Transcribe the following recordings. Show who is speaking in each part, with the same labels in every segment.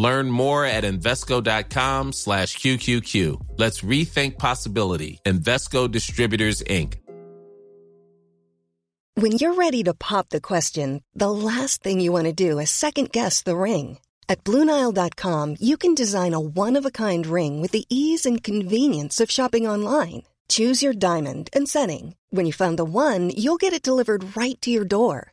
Speaker 1: Learn more at Invesco.com slash QQQ. Let's rethink possibility. Investco Distributors, Inc.
Speaker 2: When you're ready to pop the question, the last thing you want to do is second guess the ring. At Bluenile.com, you can design a one of a kind ring with the ease and convenience of shopping online. Choose your diamond and setting. When you find the one, you'll get it delivered right to your door.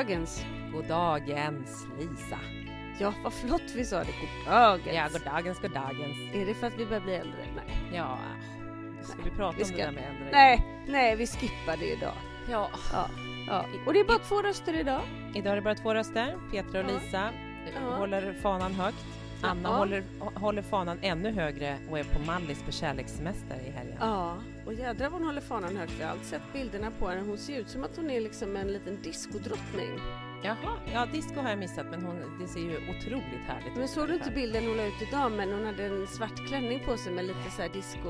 Speaker 3: Goddagens.
Speaker 4: Goddagens Lisa.
Speaker 3: Ja, vad flott vi sa det. Goddagens.
Speaker 4: Ja, goddagens, goddagens.
Speaker 3: Är det för att vi börjar bli äldre? Nej.
Speaker 4: Ja, ska vi prata
Speaker 3: vi
Speaker 4: om
Speaker 3: ska-
Speaker 4: det där med äldre?
Speaker 3: Nej, nej, vi skippar det idag.
Speaker 4: Ja.
Speaker 3: Ja, ja. Och det är bara två röster idag.
Speaker 4: Idag är det bara två röster, Petra och
Speaker 3: Ja.
Speaker 4: Lisa.
Speaker 3: Ja.
Speaker 4: Håller fanan högt. Anna håller, håller fanan ännu högre och är på Mallis på kärlekssemester i helgen.
Speaker 3: Ja, och jädrar vad hon håller fanan högt. Vi har alltid sett bilderna på henne. Hon ser ut som att hon är liksom en liten diskodrottning.
Speaker 4: Jaha, ja disco har jag missat men hon, det ser ju otroligt härligt
Speaker 3: Men
Speaker 4: ut.
Speaker 3: såg du inte bilden hon la ut idag? Men hon hade en svart klänning på sig med lite så här disco...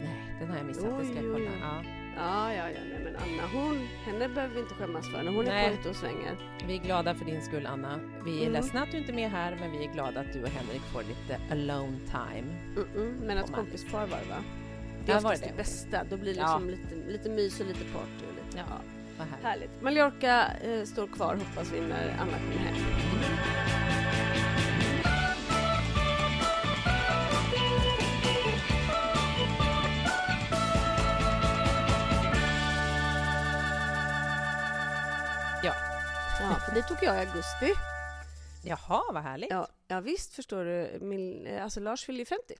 Speaker 4: Nej, den har jag missat. det ska jag
Speaker 3: Oj, oj,
Speaker 4: kolla.
Speaker 3: oj.
Speaker 4: Ja.
Speaker 3: Ja, ja, ja, nej men Anna, hon, henne behöver vi inte skämmas för när hon är
Speaker 4: Nej.
Speaker 3: på ute och svänger.
Speaker 4: Vi är glada för din skull Vi är
Speaker 3: Mm.
Speaker 4: ledsna att du inte är med här men vi är glada att du och Henrik får lite alone time.
Speaker 3: Mm-mm, men att kompispar var va? Det är
Speaker 4: Ja,
Speaker 3: oftast
Speaker 4: det
Speaker 3: det,
Speaker 4: det?
Speaker 3: bästa. Då blir det
Speaker 4: Ja.
Speaker 3: liksom lite, lite mys och lite party. Och lite,
Speaker 4: Ja.
Speaker 3: ja.
Speaker 4: Vad härligt.
Speaker 3: Härligt. Mallorca eh, står kvar hoppas vi när Anna kommer hem.
Speaker 4: Ja.
Speaker 3: Ja, för dit tog jag i augusti.
Speaker 4: Jaha, vad härligt.
Speaker 3: Ja, ja visst förstår du. Min, eh, alltså Lars fyller ju 50.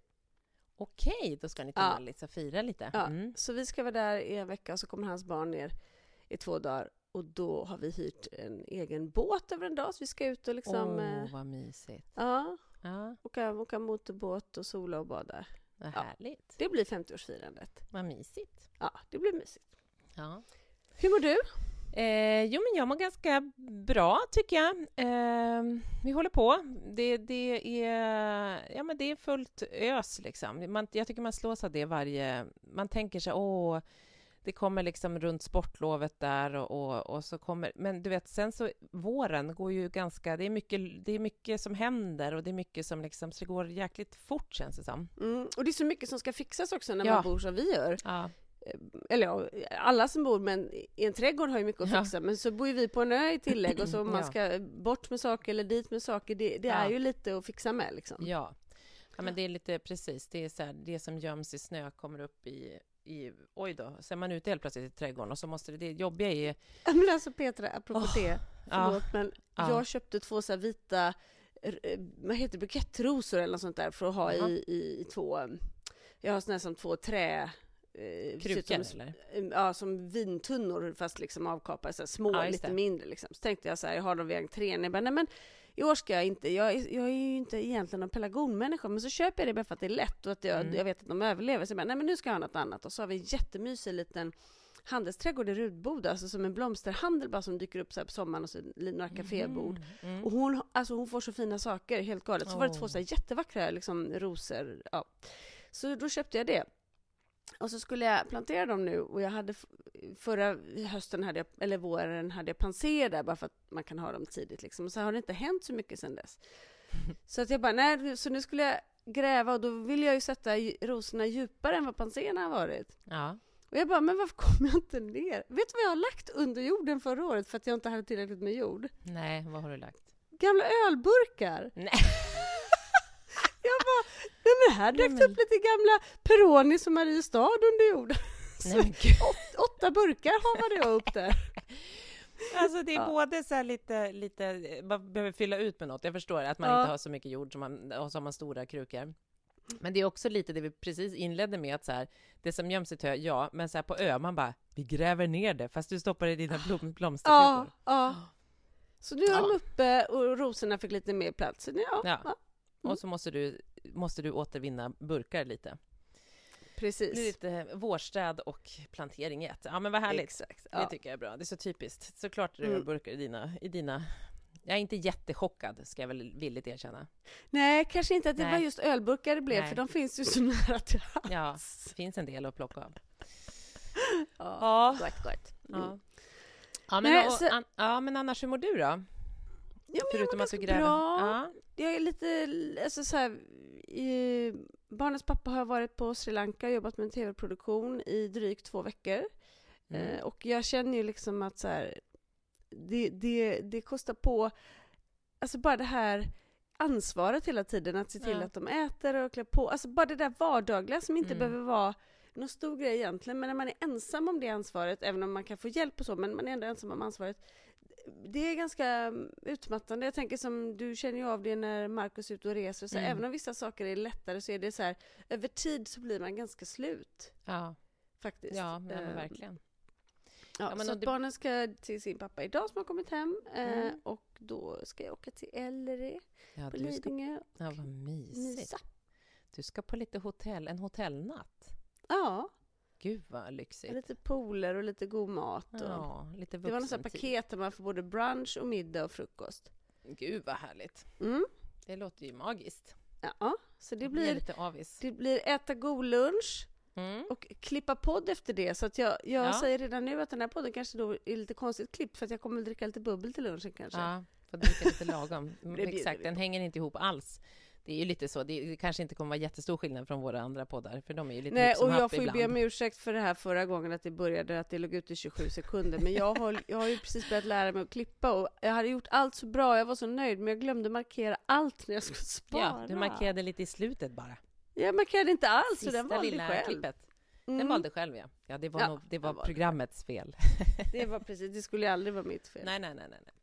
Speaker 4: Okej, då ska ni till
Speaker 3: Ja.
Speaker 4: Mallis och fira lite.
Speaker 3: Ja,
Speaker 4: Mm.
Speaker 3: Så vi ska vara där i en vecka och så kommer hans barn ner i två dagar. Och då har vi hyrt en egen båt över en dag så vi ska ut och liksom
Speaker 4: Åh,
Speaker 3: eh,
Speaker 4: vad mysigt.
Speaker 3: ja,
Speaker 4: Ja,
Speaker 3: åka, åka motorbåt och sola och bada.
Speaker 4: vad
Speaker 3: Ja.
Speaker 4: härligt.
Speaker 3: Det blir 50-årsfirandet.
Speaker 4: Vad mysigt.
Speaker 3: Ja, det blir mysigt.
Speaker 4: Ja.
Speaker 3: Hur mår du?
Speaker 4: Eh, jo, men jag mår ganska bra, tycker jag. Eh, vi håller på. Det, det, är, ja, men det är fullt ös, liksom. Man, jag tycker man slås av det varje... Man tänker sig, åh, det kommer liksom runt sportlovet där och, och, och så kommer... Men du vet, sen så våren går ju ganska... Det är mycket, det är mycket som händer och det är mycket som liksom... Så det går jäkligt fort, känns det som.
Speaker 3: Mm, och det är så mycket som ska fixas också när
Speaker 4: Ja.
Speaker 3: man bor som vi gör.
Speaker 4: Ja,
Speaker 3: Eller ja, alla som bor men i en trädgård har ju mycket att
Speaker 4: Ja.
Speaker 3: fixa. Men så bor ju vi på en ö i tillägg och så om man
Speaker 4: Ja.
Speaker 3: ska bort med saker eller dit med saker. Det, det är
Speaker 4: Ja.
Speaker 3: ju lite att fixa med liksom.
Speaker 4: Ja. ja, men det är lite precis. Det är så här, det som göms i snö kommer upp i, i... Oj då, så är man ute helt plötsligt i trädgården och så måste det... Det jobbiga är...
Speaker 3: Ja, Men alltså Petra, apropå
Speaker 4: Åh,
Speaker 3: det. Förlåt, men
Speaker 4: ja.
Speaker 3: jag köpte två så här vita, vad heter det, bukettrosor eller något sånt där för att ha
Speaker 4: Jaha.
Speaker 3: i, i, i två, jag har såna här som två trä... Eh,
Speaker 4: Krukor,
Speaker 3: som,
Speaker 4: eller?
Speaker 3: eh, Ja, som vintunnor fast liksom avkapade, så små,
Speaker 4: Ja,
Speaker 3: lite mindre liksom. Så tänkte jag så här, jag har dem vid entrén. Jag bara, nej men i år ska jag inte, jag, är- jag är ju inte egentligen någon pelargonmänniska, men så köper jag det bara för att det är lätt och att jag,
Speaker 4: Mm.
Speaker 3: jag vet att de överlever. Så jag bara, nej men nu ska jag ha något annat. Och så har vi en jättemysig liten handelsträdgård i Rudboda, alltså som en blomsterhandel bara som dyker upp så på sommaren och så några kafébord.
Speaker 4: Mm.
Speaker 3: Och hon, alltså hon får så fina saker, helt galet. Så var det två så jättevackra liksom, rosor. Ja. Så då köpte jag det. Och så skulle jag plantera dem nu och jag hade förra hösten, hade jag, eller våren, hade jag panser där bara för att man kan ha dem tidigt liksom. Och så har det inte hänt så mycket sedan dess. Så att jag bara, nej, så nu skulle jag gräva och då vill jag ju sätta rosorna djupare än vad panserna har varit.
Speaker 4: Ja.
Speaker 3: Och jag bara, men varför kommer jag inte ner? Vet du vad jag har lagt under jorden förra året för att jag inte hade tillräckligt med jord?
Speaker 4: Nej, vad har du lagt?
Speaker 3: Gamla ölburkar!
Speaker 4: Nej.
Speaker 3: Jag bara, nej men här dök
Speaker 4: men-
Speaker 3: upp lite gamla Peronis och Mariestad under jorden.
Speaker 4: Nej.
Speaker 3: Åt, åtta burkar havade jag upp där.
Speaker 4: Alltså det är
Speaker 3: Ja.
Speaker 4: både så lite, lite, man behöver fylla ut med något. Jag förstår att man
Speaker 3: Ja.
Speaker 4: inte har så mycket jord som man, och så har man stora krukor. Men det är också lite det vi precis inledde med att så här, det som göms i tö, ja, men så här på ö, man bara, vi gräver ner det, fast du stoppar i dina blom,
Speaker 3: Ja,
Speaker 4: blomsterkrukor.
Speaker 3: ja. Så nu är de
Speaker 4: Ja.
Speaker 3: uppe och rosorna fick lite mer plats. Ja,
Speaker 4: Ja.
Speaker 3: Ja.
Speaker 4: Och så måste du, måste du återvinna burkar lite. Det
Speaker 3: precis.
Speaker 4: lite vårstäd och plantering i ett. Ja, men vad härligt.
Speaker 3: Exakt.
Speaker 4: Det
Speaker 3: Ja.
Speaker 4: tycker jag är bra. Det är så typiskt. Såklart är det
Speaker 3: Mm.
Speaker 4: burkar i dina, i dina... Jag är inte jättechockad, ska jag väl villigt erkänna.
Speaker 3: Nej, kanske inte att det
Speaker 4: Nej.
Speaker 3: var just ölburkar det blev,
Speaker 4: Nej.
Speaker 3: för de finns ju så nära till hands.
Speaker 4: Ja, det finns en del att plocka av.
Speaker 3: Ja,
Speaker 4: Ja.
Speaker 3: gott, gott. Mm.
Speaker 4: Ja. Ja, men,
Speaker 3: Nej,
Speaker 4: och,
Speaker 3: så-
Speaker 4: an, ja, men annars, hur mår du då?
Speaker 3: Ja,
Speaker 4: Förutom att du gräver?
Speaker 3: bra.
Speaker 4: Ja.
Speaker 3: Jag är lite, alltså så här, i, barnens pappa har varit på Sri Lanka och jobbat med en tv-produktion i drygt två veckor.
Speaker 4: Mm.
Speaker 3: Eh, och jag känner ju liksom att så här, det, det, det kostar på, alltså bara det här ansvaret hela tiden, att se till
Speaker 4: Ja.
Speaker 3: att de äter och klär på, alltså bara det där vardagliga som inte
Speaker 4: Mm.
Speaker 3: behöver vara någon stor grej egentligen, men när man är ensam om det ansvaret, även om man kan få hjälp och så, men man är ändå ensam om ansvaret, det är ganska utmattande. Jag tänker som, du känner ju av det när Markus är ute och reser, så
Speaker 4: Mm.
Speaker 3: även om vissa saker är lättare så är det så här, över tid så blir man ganska slut,
Speaker 4: Ja,
Speaker 3: faktiskt.
Speaker 4: ja men, men
Speaker 3: Eh,
Speaker 4: verkligen.
Speaker 3: Ja,
Speaker 4: Ja, men
Speaker 3: så att
Speaker 4: det-
Speaker 3: barnen ska till sin pappa idag som har kommit hem eh,
Speaker 4: Mm.
Speaker 3: och då ska jag åka till Ellery
Speaker 4: Ja,
Speaker 3: på
Speaker 4: du ska,
Speaker 3: Lidingö
Speaker 4: ja, vad mysigt.
Speaker 3: mysa.
Speaker 4: Du ska på lite hotell, en hotellnatt.
Speaker 3: Ja,
Speaker 4: Gud vad lyxigt.
Speaker 3: lite pooler och lite god mat. Och
Speaker 4: Ja, lite
Speaker 3: det var något paket där man får både brunch och middag och frukost.
Speaker 4: Gud vad härligt.
Speaker 3: Mm.
Speaker 4: Det låter ju magiskt.
Speaker 3: Ja, så det
Speaker 4: blir lite avis.
Speaker 3: det blir äta god lunch
Speaker 4: Mm.
Speaker 3: och klippa podd efter det. Så att jag, jag
Speaker 4: Ja.
Speaker 3: säger redan nu att den här podden kanske då är lite konstigt klippt för att jag kommer att dricka lite bubbel till lunchen kanske.
Speaker 4: Ja, får dricka lite lagom. Exakt, den hänger inte ihop alls. Det är ju lite så, det, det kanske inte kommer vara jättestor skillnad från våra andra poddar, för de är ju lite
Speaker 3: Nej, och jag får ju be om ursäkt för det här förra gången att det började att det låg ute i 27 sekunder. Men jag har, jag har ju precis börjat lära mig att klippa och jag hade gjort allt så bra, jag var så nöjd, men jag glömde markera allt när jag skulle spara.
Speaker 4: Ja, du markerade lite i slutet bara.
Speaker 3: Jag markerade inte alls, så den valde
Speaker 4: lilla
Speaker 3: själv.
Speaker 4: klippet. Den
Speaker 3: Mm,
Speaker 4: valde själv, ja. Ja, det var,
Speaker 3: Ja,
Speaker 4: nog, det
Speaker 3: den
Speaker 4: var
Speaker 3: valde
Speaker 4: programmets fel.
Speaker 3: Det var precis, det skulle ju aldrig vara mitt fel.
Speaker 4: Nej, nej, nej, nej. nej.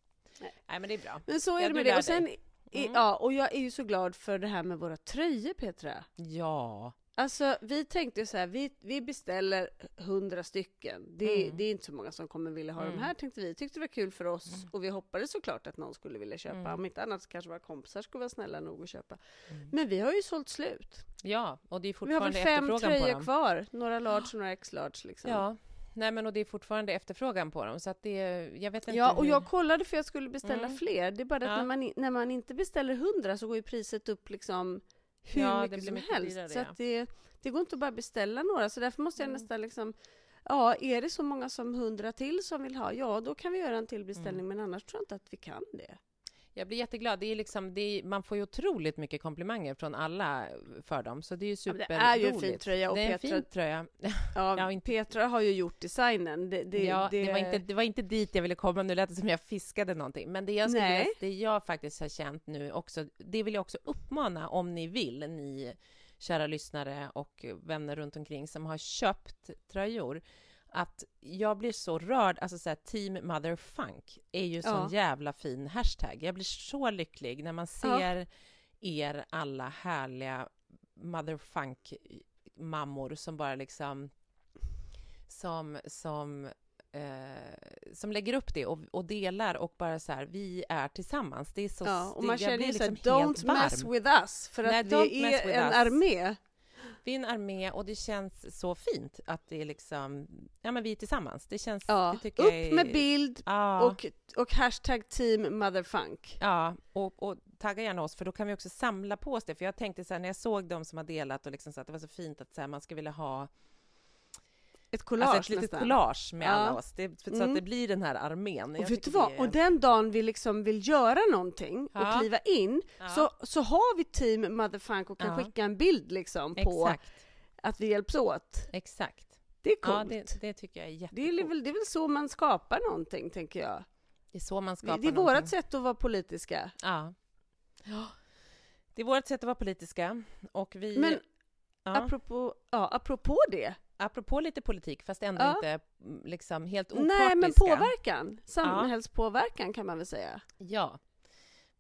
Speaker 3: Nej.
Speaker 4: Men det är bra.
Speaker 3: Men så är
Speaker 4: Ja,
Speaker 3: det med det. Och sen, i,
Speaker 4: Mm.
Speaker 3: ja, och jag är ju så glad för det här med våra tröjor Petra.
Speaker 4: Ja.
Speaker 3: Alltså vi tänkte så här, vi, vi beställer hundra stycken. Det,
Speaker 4: Mm.
Speaker 3: det är inte så många som kommer vilja ha
Speaker 4: Mm.
Speaker 3: de här tänkte vi. Tyckte det var kul för oss
Speaker 4: Mm.
Speaker 3: och vi hoppades såklart att någon skulle vilja köpa.
Speaker 4: Mm.
Speaker 3: Om inte annat så kanske våra kompisar skulle vara snälla nog att köpa.
Speaker 4: Mm.
Speaker 3: Men vi har ju sålt slut.
Speaker 4: Ja, och det är
Speaker 3: Vi har väl
Speaker 4: fortfarande
Speaker 3: fem
Speaker 4: efterfrågan på
Speaker 3: tröjor
Speaker 4: dem.
Speaker 3: kvar. Några large och några x-large liksom.
Speaker 4: Ja, nej men och det är fortfarande efterfrågan på dem, så att det, jag vet inte
Speaker 3: Ja, och
Speaker 4: hur...
Speaker 3: jag kollade för jag skulle beställa
Speaker 4: Mm.
Speaker 3: fler. Det är bara det att
Speaker 4: Ja.
Speaker 3: när, man, när man inte beställer hundra så går ju priset upp liksom hur
Speaker 4: Ja,
Speaker 3: mycket som
Speaker 4: mycket
Speaker 3: helst.
Speaker 4: dyrare,
Speaker 3: så att det, det går inte att bara beställa några. Så därför måste jag
Speaker 4: Mm.
Speaker 3: nästan liksom Ja, är det så många som hundra till som vill ha, ja då kan vi göra en till beställning,
Speaker 4: Mm.
Speaker 3: men annars tror jag inte att vi kan det.
Speaker 4: Jag blir jätteglad. Det är liksom, det är, man får ju otroligt mycket komplimanger från alla för dem, så det är ju
Speaker 3: Ja,
Speaker 4: superroligt.
Speaker 3: det är ju en fin tröja och
Speaker 4: Det är en
Speaker 3: Petra,
Speaker 4: fin tröja.
Speaker 3: ja,
Speaker 4: Ja, inte-
Speaker 3: Petra har ju gjort designen. Det, det,
Speaker 4: ja,
Speaker 3: det,
Speaker 4: var inte, det var inte dit jag ville komma, nu lät det som jag fiskade någonting. Men det jag, skulle
Speaker 3: Nej.
Speaker 4: det jag faktiskt har känt nu också, det vill jag också uppmana om ni vill, ni kära lyssnare och vänner runt omkring som har köpt tröjor, att jag blir så rörd, alltså så här, Team Mother Funk är ju sån
Speaker 3: Ja.
Speaker 4: jävla fin hashtag. Jag blir så lycklig när man
Speaker 3: Ja.
Speaker 4: ser er alla härliga Mother Funk mammor som bara liksom som, som eh, som lägger upp det och, och delar och bara så här, vi är tillsammans. Det är så...
Speaker 3: Ja, och man känner ju
Speaker 4: liksom
Speaker 3: don't mess with us, för
Speaker 4: Nej,
Speaker 3: att vi är en armé.
Speaker 4: Vi är en armé och det känns så fint att det är liksom, ja men vi är tillsammans. Det känns,
Speaker 3: Ja,
Speaker 4: det
Speaker 3: upp
Speaker 4: är,
Speaker 3: med bild
Speaker 4: ja,
Speaker 3: och, och hashtag team motherfunk.
Speaker 4: Ja, och, och tagga gärna oss för då kan vi också samla på oss det. För jag tänkte så här när jag såg de som har delat och liksom så att det var så fint att så här, man skulle vilja ha
Speaker 3: Ett collage
Speaker 4: alltså ett litet
Speaker 3: nästan.
Speaker 4: collage med
Speaker 3: Ja.
Speaker 4: alla oss. Det, för, Så
Speaker 3: Mm.
Speaker 4: att det blir den här armén.
Speaker 3: Och vet du vad?
Speaker 4: det är-
Speaker 3: Och den dagen vi liksom vill göra någonting
Speaker 4: Ja.
Speaker 3: och kliva in
Speaker 4: Ja.
Speaker 3: så, så har vi team motherfunk och kan skicka en bild liksom på
Speaker 4: Exakt,
Speaker 3: att vi hjälps åt.
Speaker 4: exakt.
Speaker 3: Det är coolt.
Speaker 4: det, det tycker jag är
Speaker 3: det,
Speaker 4: jättecoolt.
Speaker 3: är väl, det är väl så man skapar någonting, tänker jag.
Speaker 4: Det är så man
Speaker 3: Det,
Speaker 4: skapar
Speaker 3: det är
Speaker 4: någonting.
Speaker 3: vårt sätt att vara politiska.
Speaker 4: Ja. Det är vårt sätt att vara politiska. Och vi...
Speaker 3: Men
Speaker 4: ja.
Speaker 3: apropå, ja, apropå det.
Speaker 4: Apropå lite politik, fast ändå
Speaker 3: Ja.
Speaker 4: inte mm, liksom helt opartiska.
Speaker 3: Nej, men påverkan. Samhällspåverkan kan man väl säga.
Speaker 4: Ja,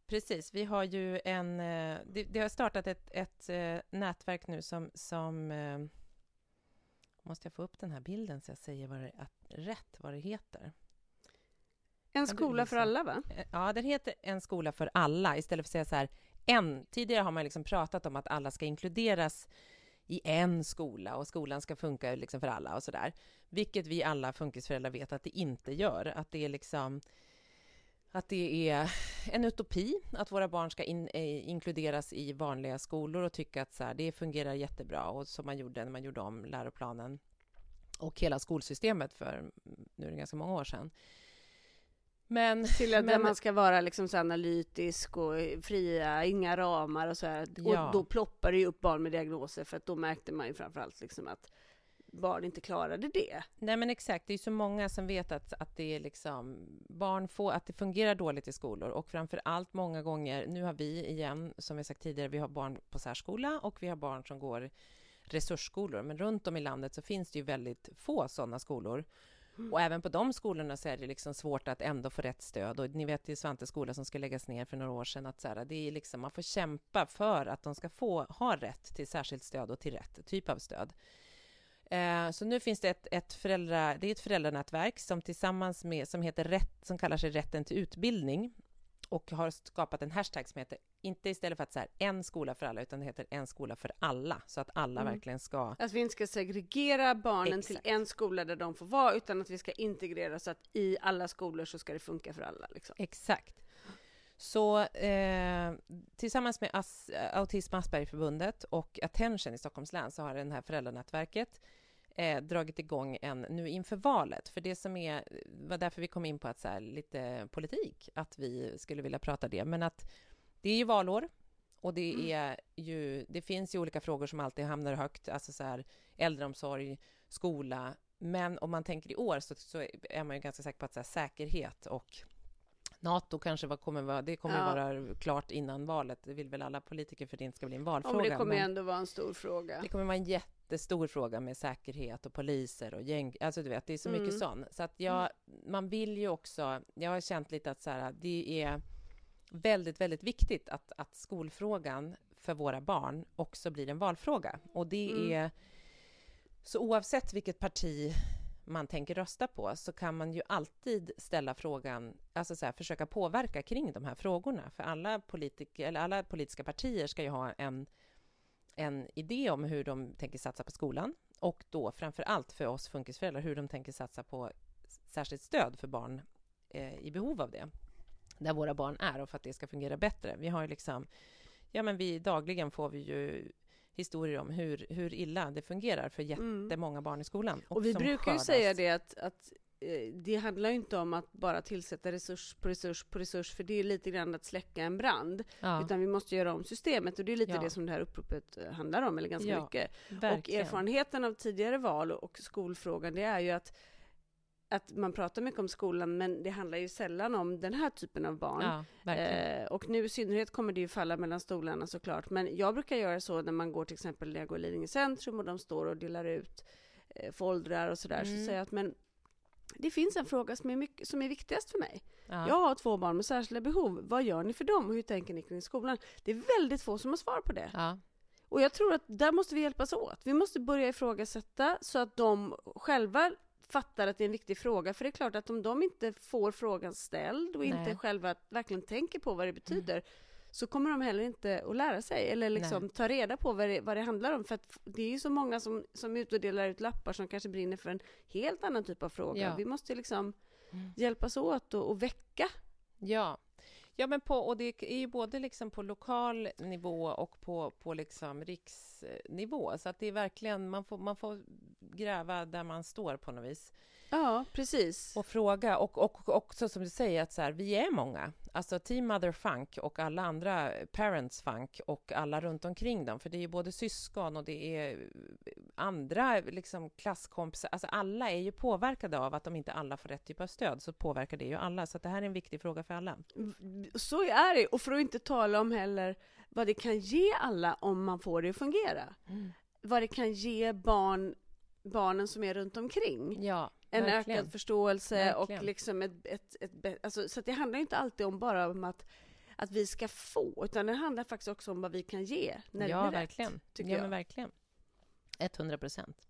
Speaker 4: precis. Vi har ju en... eh, Det, det har startat ett, ett eh, nätverk nu som... som eh, måste jag få upp den här bilden så jag säger vad det, att, rätt vad det heter?
Speaker 3: En skola för
Speaker 4: visar.
Speaker 3: alla, va?
Speaker 4: Ja, den heter En skola för alla istället för att säga så här en. Tidigare har man liksom pratat om att alla ska inkluderas i en skola och skolan ska funka liksom för alla och så där. Vilket vi alla funkisföräldrar vet att det inte gör. Att det är liksom att det är en utopi att våra barn ska in, eh, inkluderas i vanliga skolor och tycka att så här, det fungerar jättebra och som man gjorde när man gjorde om läroplanen och hela skolsystemet för nu är det ganska många år sedan. Men,
Speaker 3: Till att
Speaker 4: men-
Speaker 3: man ska vara liksom så analytisk och fria, inga ramar och så här.
Speaker 4: Ja.
Speaker 3: Och då ploppar det ju upp barn med diagnoser för att då märkte man ju framförallt liksom att barn inte klarade det.
Speaker 4: Nej men exakt, det är så många som vet att, att det är liksom barn får, att det fungerar dåligt i skolor och framför allt många gånger, nu har vi igen, som vi sagt tidigare, vi har barn på särskola och vi har barn som går resursskolor, men runt om i landet så finns det ju väldigt få sådana skolor. Och även på de skolorna så är det liksom svårt att ändå få rätt stöd. Och ni vet, ju Svantes Svante skola som ska läggas ner för några år sedan. Att så här, det är liksom, man får kämpa för att de ska få ha rätt till särskilt stöd och till rätt typ av stöd. Eh, Så nu finns det ett, ett, föräldra, det är ett föräldranätverk som tillsammans med, som heter rätt, som kallar sig Rätten till utbildning och har skapat en hashtag som heter, inte istället för att så här, en skola för alla, utan det heter en skola för alla, så att alla
Speaker 3: Mm.
Speaker 4: verkligen ska...
Speaker 3: Att vi inte ska segregera barnen
Speaker 4: Exakt.
Speaker 3: till en skola där de får vara, utan att vi ska integrera så att i alla skolor så ska det funka för alla. Liksom.
Speaker 4: Exakt. Så eh, tillsammans med As, Autism Aspergerförbundet och Attention i Stockholms län så har det här föräldranätverket eh, dragit igång en nu inför valet. För det som är, var därför vi kom in på att så här, lite politik, att vi skulle vilja prata det. Men att det är ju valår och det är ju, det finns ju olika frågor som alltid hamnar högt, alltså så här äldreomsorg, skola. Men om man tänker i år så, så är man ju ganska säker på att här, säkerhet och Nato kanske var, kommer vara, det kommer
Speaker 3: Ja.
Speaker 4: vara klart innan valet. Det vill väl alla politiker för det inte ska bli en
Speaker 3: Ja,
Speaker 4: valfråga.
Speaker 3: men det kommer
Speaker 4: men-
Speaker 3: ändå vara en stor fråga.
Speaker 4: det kommer vara en jättestor fråga med säkerhet och poliser och gäng. Alltså du vet, det är så mycket
Speaker 3: Mm.
Speaker 4: sånt. Så att jag, man vill ju också, jag har känt lite att så här, det är väldigt, väldigt viktigt att, att skolfrågan för våra barn också blir en valfråga. Och det
Speaker 3: Mm.
Speaker 4: är, så oavsett vilket parti man tänker rösta på så kan man ju alltid ställa frågan, alltså så här, försöka påverka kring de här frågorna. För alla, politiker, eller alla politiska partier ska ju ha en en idé om hur de tänker satsa på skolan och då framför allt för oss funkisföräldrar hur de tänker satsa på särskilt stöd för barn eh, i behov av det, där våra barn är och för att det ska fungera bättre. Vi har ju liksom, ja men vi dagligen får vi ju historier om hur, hur illa det fungerar för
Speaker 3: Mm.
Speaker 4: jättemånga barn i skolan.
Speaker 3: Och vi
Speaker 4: som
Speaker 3: brukar ju
Speaker 4: skördas.
Speaker 3: säga det att, att det handlar ju inte om att bara tillsätta resurs på resurs på resurs, för det är lite grann att släcka en brand,
Speaker 4: Ja,
Speaker 3: utan vi måste göra om systemet och det är lite
Speaker 4: Ja.
Speaker 3: det som det här uppropet eh, handlar om, eller ganska
Speaker 4: Ja,
Speaker 3: mycket. Och
Speaker 4: verkligen.
Speaker 3: erfarenheten av tidigare val och skolfrågan, det är ju att, att man pratar mycket om skolan, men det handlar ju sällan om den här typen av barn.
Speaker 4: Ja.
Speaker 3: Eh, och nu i synnerhet kommer det ju falla mellan stolarna såklart. Men jag brukar göra så när man går till exempel när jag går i Lidingö centrum och de står och delar ut eh, foldrar och sådär.
Speaker 4: Mm.
Speaker 3: Så säger jag att men det finns en fråga som är, mycket, som är viktigast för mig.
Speaker 4: ja.
Speaker 3: Jag har två barn med särskilda behov. Vad gör ni för dem och hur tänker ni kring skolan? Det är väldigt få som har svar på det.
Speaker 4: Ja,
Speaker 3: Och jag tror att där måste vi hjälpas åt. Vi måste börja ifrågasätta så att de själva fattar att det är en viktig fråga. För det är klart att om de inte får frågan ställd och
Speaker 4: Nej.
Speaker 3: inte själva verkligen tänker på vad det betyder så kommer de heller inte att lära sig eller liksom
Speaker 4: Nej.
Speaker 3: ta reda på vad det, vad det handlar om. För att det är ju så många som, som är ute och delar ut lappar som kanske brinner för en helt annan typ av fråga.
Speaker 4: Ja.
Speaker 3: Vi måste liksom
Speaker 4: Mm.
Speaker 3: hjälpas åt och, och väcka.
Speaker 4: Ja. Ja, men på, och det är ju både liksom på lokal nivå och på, på liksom riksnivå. Så att det är verkligen, man får, man får gräva där man står på något vis.
Speaker 3: Ja, precis.
Speaker 4: Och fråga. Och, och också som du säger, att så här, vi är många. Alltså Team Mother Funk och alla andra Parents Funk och alla runt omkring dem. För det är ju både syskon och det är andra liksom klasskompisar. Alltså alla är ju påverkade av att om inte alla får rätt typ av stöd så påverkar det ju alla. Så det här är en viktig fråga för alla.
Speaker 3: Så är det. Och för att inte tala om heller vad det kan ge alla om man får det att fungera. Vad det kan ge barn, barnen som är runt omkring.
Speaker 4: Ja,
Speaker 3: En
Speaker 4: verkligen.
Speaker 3: ökad förståelse
Speaker 4: Verkligen.
Speaker 3: och liksom ett, ett, ett, alltså, Så det handlar inte alltid om bara om att, att vi ska få, utan det handlar faktiskt också om vad vi kan ge när
Speaker 4: ja,
Speaker 3: det blir
Speaker 4: verkligen.
Speaker 3: rätt, tycker
Speaker 4: ja,
Speaker 3: jag.
Speaker 4: men verkligen. 100 procent.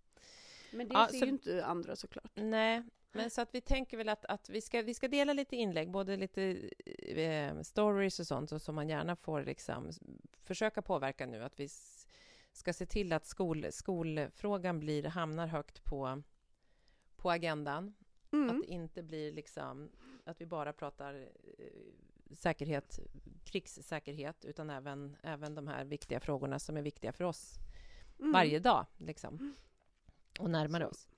Speaker 3: Men det
Speaker 4: Ja,
Speaker 3: ser
Speaker 4: så-
Speaker 3: ju inte andra såklart.
Speaker 4: Nej, men så att vi tänker väl att, att vi, ska, vi ska dela lite inlägg, både lite eh, stories och sånt, så, som man gärna får liksom försöka påverka nu, att vi ska se till att skol, skolfrågan blir, hamnar högt på, på agendan.
Speaker 3: Mm.
Speaker 4: Att det inte blir liksom, att vi bara pratar eh, säkerhet, krigssäkerhet, utan även, även de här viktiga frågorna som är viktiga för oss
Speaker 3: Mm.
Speaker 4: varje dag, liksom. Och närmare oss.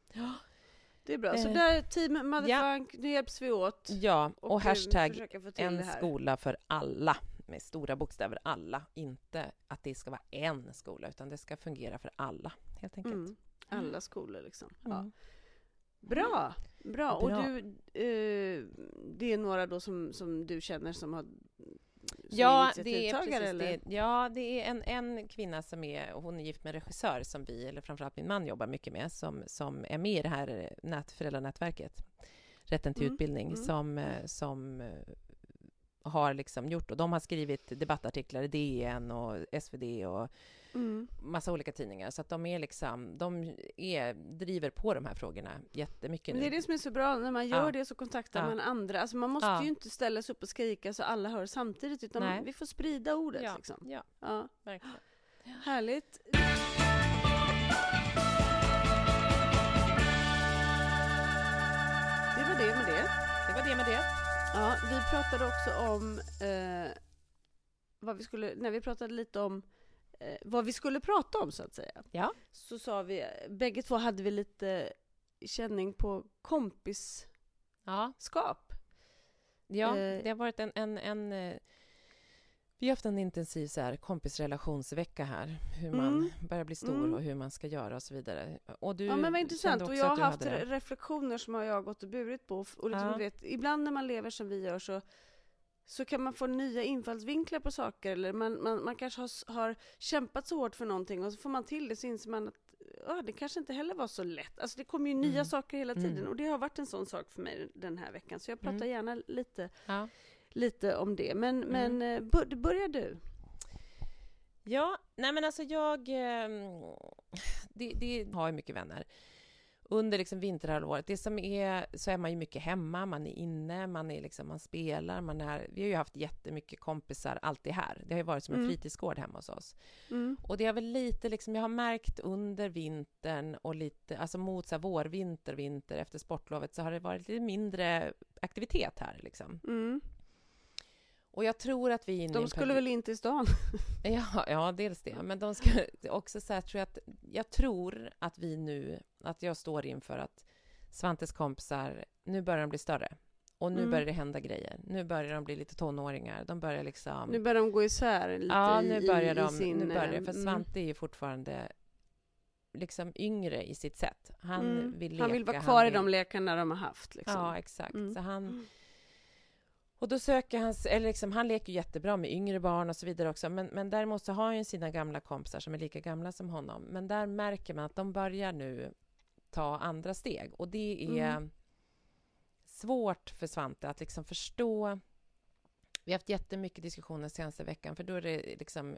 Speaker 3: Det är bra. Så
Speaker 4: Eh,
Speaker 3: där, team Motherfunk, nu hjälps vi åt.
Speaker 4: Ja, och,
Speaker 3: eh,
Speaker 4: hashtag en skola för alla, med stora bokstäver alla. Inte att det ska vara en skola, utan det ska fungera för alla, helt enkelt.
Speaker 3: Mm. Alla skolor liksom. Ja. Bra, bra. Och du, eh, det är några då som, som du känner som har som
Speaker 4: Ja, det är precis
Speaker 3: eller?
Speaker 4: det. Ja, det är en, en kvinna som är, hon är gift med en regissör som vi, eller framförallt min man, jobbar mycket med, som, som är med i det här nät, föräldranätverket, Rätten till
Speaker 3: Mm,
Speaker 4: utbildning,
Speaker 3: mm.
Speaker 4: som, eh, som eh, har liksom gjort, och de har skrivit debattartiklar i DN och SvD och
Speaker 3: Mm.
Speaker 4: massa olika tidningar, så att de är liksom, de är, driver på de här frågorna jättemycket nu.
Speaker 3: det är det som är så bra, när man gör
Speaker 4: Ja.
Speaker 3: det så kontaktar
Speaker 4: Ja.
Speaker 3: man andra. Alltså man måste
Speaker 4: Ja.
Speaker 3: ju inte ställa sig upp och skrika så alla hör samtidigt, utan
Speaker 4: Nej.
Speaker 3: vi får sprida ordet.
Speaker 4: ja,
Speaker 3: Liksom.
Speaker 4: ja,
Speaker 3: Ja.
Speaker 4: verkligen.
Speaker 3: Härligt. Det var det med det.
Speaker 4: Det var det med det.
Speaker 3: Ja, vi pratade också om eh, vad vi skulle, när vi pratade lite om eh, vad vi skulle prata om så att säga.
Speaker 4: Ja.
Speaker 3: Så sa vi, bägge två hade vi lite känning på kompisskap.
Speaker 4: Ja, ja
Speaker 3: Eh.
Speaker 4: det har varit en, en, en eh, vi har haft en intensiv så här, kompisrelationsvecka här, hur man
Speaker 3: Mm.
Speaker 4: börjar bli stor
Speaker 3: Mm.
Speaker 4: och hur man ska göra och så vidare. Och du
Speaker 3: Ja men vad intressant. Och jag har haft
Speaker 4: hade
Speaker 3: reflektioner som jag har gått och burit på. Och liksom,
Speaker 4: Ja.
Speaker 3: vet, ibland när man lever som vi gör så, så kan man få nya infallsvinklar på saker. Eller man, man, man kanske har, har kämpat så hårt för någonting och så får man till det så inser man att ja, det kanske inte heller var så lätt. Alltså det kommer ju nya
Speaker 4: Mm.
Speaker 3: saker hela tiden
Speaker 4: Mm.
Speaker 3: och det har varit en sån sak för mig den här veckan. Så jag pratar
Speaker 4: Mm.
Speaker 3: gärna lite,
Speaker 4: Ja.
Speaker 3: Lite om det. Men,
Speaker 4: Mm.
Speaker 3: men eh, bör, börjar du?
Speaker 4: Ja, nej men alltså jag... ehm, Det, det har ju mycket vänner. Under liksom vinterhalvåret, det som är, så är man ju mycket hemma, man är inne, man, är liksom, man spelar, man är... Vi har ju haft jättemycket kompisar alltid här. Det har ju varit som en
Speaker 3: Mm.
Speaker 4: fritidsgård hemma hos oss.
Speaker 3: Mm.
Speaker 4: Och det har väl lite liksom, jag har märkt under vintern och lite, alltså mot så här vårvinter, vinter efter sportlovet så har det varit lite mindre aktivitet här liksom.
Speaker 3: Mm.
Speaker 4: Och jag tror att vi är i
Speaker 3: De skulle väl in till stan?
Speaker 4: Ja, ja, dels det. Men de ska också så här, tror jag att jag tror att vi nu, att jag står inför att Svantes kompisar, nu börjar de bli större. Och nu
Speaker 3: Mm.
Speaker 4: börjar det hända grejer. Nu börjar de bli lite tonåringar. De börjar liksom...
Speaker 3: Nu börjar de gå isär lite
Speaker 4: ja,
Speaker 3: i,
Speaker 4: nu börjar
Speaker 3: i,
Speaker 4: de.
Speaker 3: i sin...
Speaker 4: nu börjar, för
Speaker 3: eh,
Speaker 4: Svante är ju fortfarande liksom yngre i sitt sätt. Han
Speaker 3: Mm.
Speaker 4: vill leka.
Speaker 3: Han vill vara kvar i
Speaker 4: vill-
Speaker 3: de lekarna de har haft. Liksom.
Speaker 4: Ja, exakt.
Speaker 3: Mm.
Speaker 4: Så han... Och då söker han, eller liksom, han leker jättebra med yngre barn och så vidare också, men, men däremot så har han ju sina gamla kompisar som är lika gamla som honom. Men där märker man att de börjar nu ta andra steg och det är
Speaker 3: Mm.
Speaker 4: svårt för Svante att liksom förstå. Vi har haft jättemycket diskussioner senaste veckan, för då är det liksom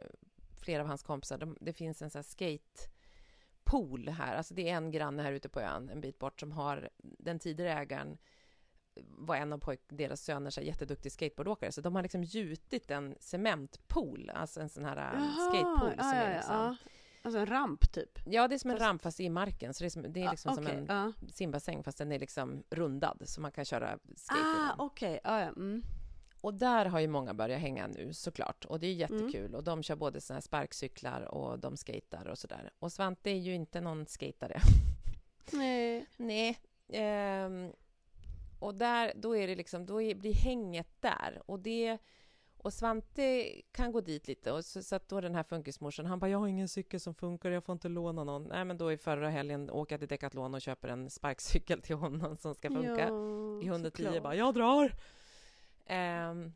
Speaker 4: flera av hans kompisar, de, det finns en sån här skate pool här. Alltså det är en granne här ute på ön, en bit bort, som har den tidigare ägaren var en av pojk, deras söner så här, jätteduktig skateboardåkare, så de har liksom gjutit en cementpool, alltså en sån här äh,
Speaker 3: Jaha,
Speaker 4: skatepool.
Speaker 3: ja,
Speaker 4: som är liksom,
Speaker 3: ja. Alltså en ramp typ?
Speaker 4: Ja, det är som en
Speaker 3: Fast-
Speaker 4: ramp fast i marken, så det är, som, det är liksom
Speaker 3: ah,
Speaker 4: som
Speaker 3: okej,
Speaker 4: en
Speaker 3: ja.
Speaker 4: simbassäng fast den är liksom rundad så man kan köra skate
Speaker 3: Ah, okej. Ja, ja. Mm.
Speaker 4: Och där har ju många börjat hänga nu såklart och det är
Speaker 3: Mm.
Speaker 4: jättekul och de kör både såna här sparkcyklar och de skater och sådär. Och Svante är ju inte någon skatare.
Speaker 3: Nej.
Speaker 4: Nej. Ehm, och där, då är det liksom, då är, blir hänget där och det och Svante kan gå dit lite och så, så att då den här funkismorsan, han bara, jag har ingen cykel som funkar, jag får inte låna någon. Nej, men då i förra helgen åker jag till Decathlon och köper en sparkcykel till honom som ska funka.
Speaker 3: Ja,
Speaker 4: I 110
Speaker 3: såklart.
Speaker 4: bara, jag drar! Ehm,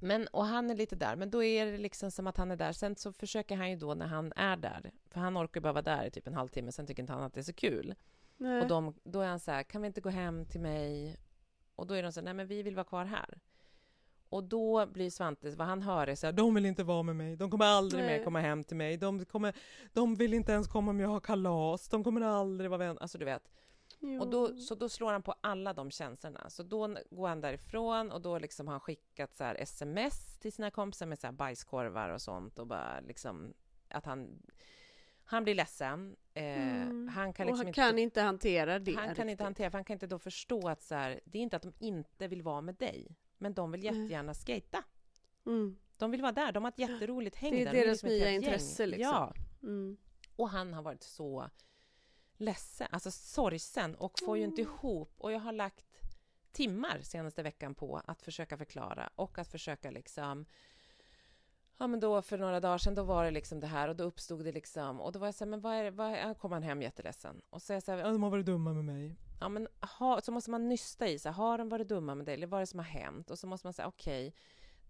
Speaker 4: men, och han är lite där, men då är det liksom som att han är där. Sen så försöker han ju då när han är där, för han orkar bara vara där i typ en halvtimme, sen tycker inte han att det är så kul.
Speaker 3: Nej.
Speaker 4: Och de, då är han så här, kan vi inte gå hem till mig? Och då är de så här, nej men vi vill vara kvar här. Och då blir Svante, vad han hör är så här, de vill inte vara med mig, de kommer aldrig
Speaker 3: Nej.
Speaker 4: mer komma hem till mig, de, kommer, de vill inte ens komma om jag har kalas, de kommer aldrig vara vänner, alltså du vet.
Speaker 3: Jo.
Speaker 4: Och då, så då slår han på alla de känslorna. Så då går han därifrån och då liksom har han skickat så här sms till sina kompisar med så här bajskorvar och sånt och bara liksom att han, han blir ledsen. Eh,
Speaker 3: Mm.
Speaker 4: Han kan liksom
Speaker 3: han
Speaker 4: inte,
Speaker 3: kan inte hantera det
Speaker 4: han kan
Speaker 3: riktigt.
Speaker 4: inte hantera, för han kan inte då förstå att så här, det är inte att de inte vill vara med dig, men de vill jättegärna skata.
Speaker 3: Mm.
Speaker 4: De vill vara där, de har ett jätteroligt häng
Speaker 3: Det är
Speaker 4: där. de
Speaker 3: deras
Speaker 4: liksom
Speaker 3: nya
Speaker 4: gäng.
Speaker 3: intresse, liksom.
Speaker 4: Ja,
Speaker 3: Mm.
Speaker 4: och han har varit så ledsen, alltså sorgsen och får ju inte
Speaker 3: Mm.
Speaker 4: ihop. Och jag har lagt timmar senaste veckan på att försöka förklara och att försöka liksom Ja men då för några dagar sedan då var det liksom det här och då uppstod det liksom och då var jag så här, men vad är det, vad är, kom han hem jätteledsen och så är jag så här, ja, de har varit dumma med mig. Ja men ha, så måste man nysta i här, har de varit dumma med dig eller vad är det som har hänt? Och så måste man säga okej,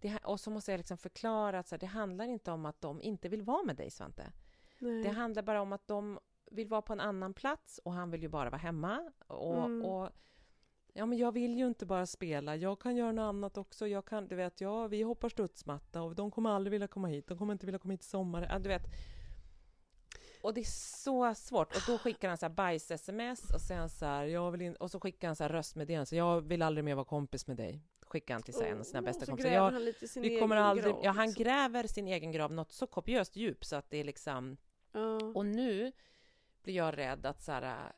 Speaker 4: det här- och så måste jag liksom förklara att så här, det handlar inte om att de inte vill vara med dig Svante.
Speaker 3: Nej.
Speaker 4: Det handlar bara om att de vill vara på en annan plats och han vill ju bara vara hemma. Och,
Speaker 3: Mm.
Speaker 4: och ja, men jag vill ju inte bara spela, jag kan göra något annat också. Jag kan, du vet, ja, vi hoppar studsmatta och de kommer aldrig vilja komma hit. De kommer inte vilja komma hit i sommar. Ja, du vet. Och det är så svårt. Och då skickar han så här bajs-sms och sen så här, jag vill in, och så skickar han så här röstmeddelande. Så jag vill aldrig mer vara kompis med dig. Skickar han till här, en av sina
Speaker 3: Åh,
Speaker 4: bästa kompisar. Jag,
Speaker 3: han lite sin
Speaker 4: vi kommer
Speaker 3: egen
Speaker 4: aldrig,
Speaker 3: grav,
Speaker 4: ja, han
Speaker 3: liksom.
Speaker 4: gräver sin egen grav något så kopiöst djup så att det är liksom
Speaker 3: Ja.
Speaker 4: och nu blir jag rädd att så här,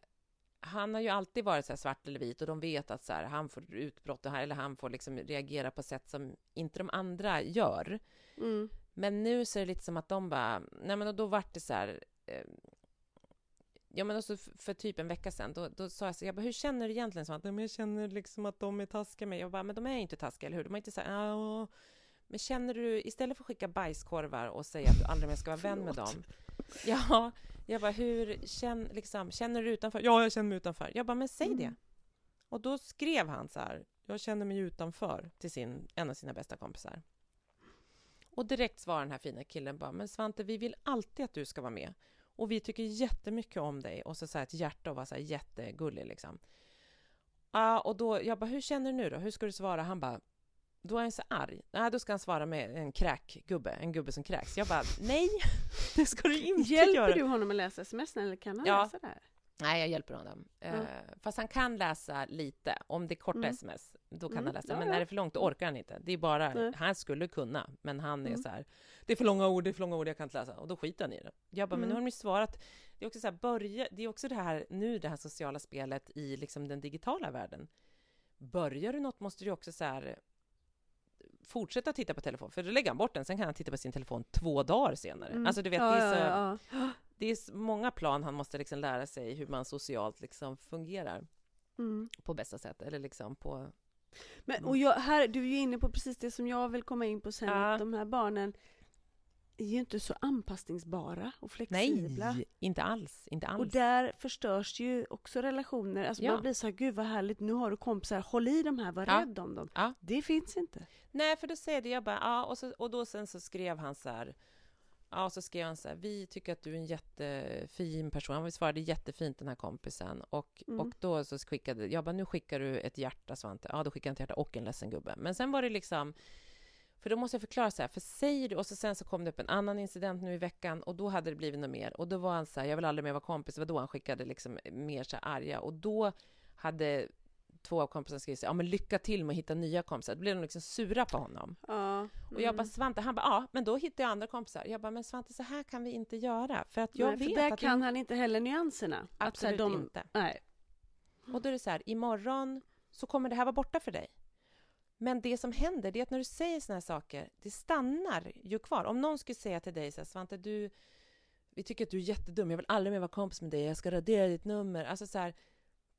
Speaker 4: han har ju alltid varit så här svart eller vit och de vet att så här, han får utbrott här, eller han får liksom reagera på sätt som inte de andra gör.
Speaker 3: Mm.
Speaker 4: Men nu så är det lite som att de bara, nej men och då vart det så här, eh, ja men också för, för typ en vecka sedan, då, då sa jag så jag bara, hur känner du egentligen? Så att, nej men jag känner liksom att de är taskiga med. Jag bara, men de är inte taskiga, eller hur? De är inte så här, ja, men känner du, istället för att skicka bajskorvar och säga att du aldrig mer ska vara vän med dem, Ja, jag bara, hur känn, liksom, känner du utanför? Ja, jag känner mig utanför. Jag bara, men säg
Speaker 3: Mm.
Speaker 4: det. Och då skrev han så här, jag känner mig utanför till sin, en av sina bästa kompisar. Och direkt svarar den här fina killen bara, men Svante, vi vill alltid att du ska vara med. Och vi tycker jättemycket om dig. Och så, så här ett hjärta och var så här jättegullig liksom. Ja, och då, jag bara, hur känner du nu då? Hur ska du svara? Han bara, då är han så arg. Nej, då ska han svara med en kräkgubbe, en gubbe som kräks. Jag bara, nej, det ska du inte
Speaker 3: Hjälper
Speaker 4: göra.
Speaker 3: du honom att läsa sms eller kan han
Speaker 4: Ja.
Speaker 3: läsa det här?
Speaker 4: Nej, jag hjälper honom. Eh, fast han kan läsa lite. Om det är korta
Speaker 3: Mm.
Speaker 4: sms, då kan
Speaker 3: Mm,
Speaker 4: han läsa.
Speaker 3: ja,
Speaker 4: Men
Speaker 3: ja.
Speaker 4: är det för långt, då orkar han inte. Det är bara,
Speaker 3: Nej.
Speaker 4: han skulle kunna, men han är
Speaker 3: Mm.
Speaker 4: så här, det är för långa ord, det är för långa ord, jag kan inte läsa. Och då skiter han i det. Jag bara, men nu
Speaker 3: Mm.
Speaker 4: har de ju svarat. Det är också så här, börja, det är också det här, nu det här sociala spelet i liksom den digitala världen. Börjar du något måste du också så här, fortsätta titta på telefon, för då lägger han bort den, sen kan han titta på sin telefon två dagar senare.
Speaker 3: Mm.
Speaker 4: Alltså du vet, det är så,
Speaker 3: ja, ja.
Speaker 4: det är många plan han måste liksom lära sig hur man socialt liksom fungerar
Speaker 3: Mm.
Speaker 4: på bästa sätt, eller liksom på...
Speaker 3: Men, och jag, här, du är ju inne på precis det som jag vill komma in på sen, att de här barnen är ju inte så anpassningsbara och flexibla.
Speaker 4: Nej, inte alls, inte alls.
Speaker 3: Och där förstörs ju också relationer. Alltså
Speaker 4: Ja.
Speaker 3: man blir så här, gud vad härligt, nu har du kompisar, håll i de här, var
Speaker 4: Ja.
Speaker 3: rädd om dem.
Speaker 4: Ja.
Speaker 3: Det finns inte.
Speaker 4: Nej, för då säger jag bara, ja, och, så, och då sen så skrev han så här, ja, så skrev han så här, vi tycker att du är en jättefin person. Han svarade jättefint den här kompisen. Och,
Speaker 3: Mm.
Speaker 4: och då så skickade, jag bara, nu skickar du ett hjärta Svante. Ja, då skickade han ett hjärta och en ledsen gubbe. Men sen var det liksom, För då måste jag förklara så här, för säger du, och så sen så kom det upp en annan incident nu i veckan och då hade det blivit något mer och då var han så här, jag vill aldrig mer vara kompis, det var då han skickade liksom mer så här arga och då hade två av kompisarna skrivit så här, ja men lycka till med att hitta nya kompisar, då blev de liksom sura på honom.
Speaker 3: Ja. Mm.
Speaker 4: Och jag bara, Svante, han bara, ja, men då hittar jag andra kompisar. Jag bara, men Svante, så här kan vi inte göra. För att jag
Speaker 3: Nej,
Speaker 4: vet
Speaker 3: för där
Speaker 4: att
Speaker 3: kan han inte heller nyanserna. Att så här,
Speaker 4: Absolut
Speaker 3: de,
Speaker 4: inte.
Speaker 3: Nej.
Speaker 4: Och då är det så här, imorgon så kommer det här vara borta för dig. Men det som händer, det är att när du säger såna här saker, det stannar ju kvar. Om någon skulle säga till dig så här, Svante, du, vi tycker att du är jättedum, jag vill aldrig mer vara kompis med dig, jag ska radera ditt nummer. Alltså så här,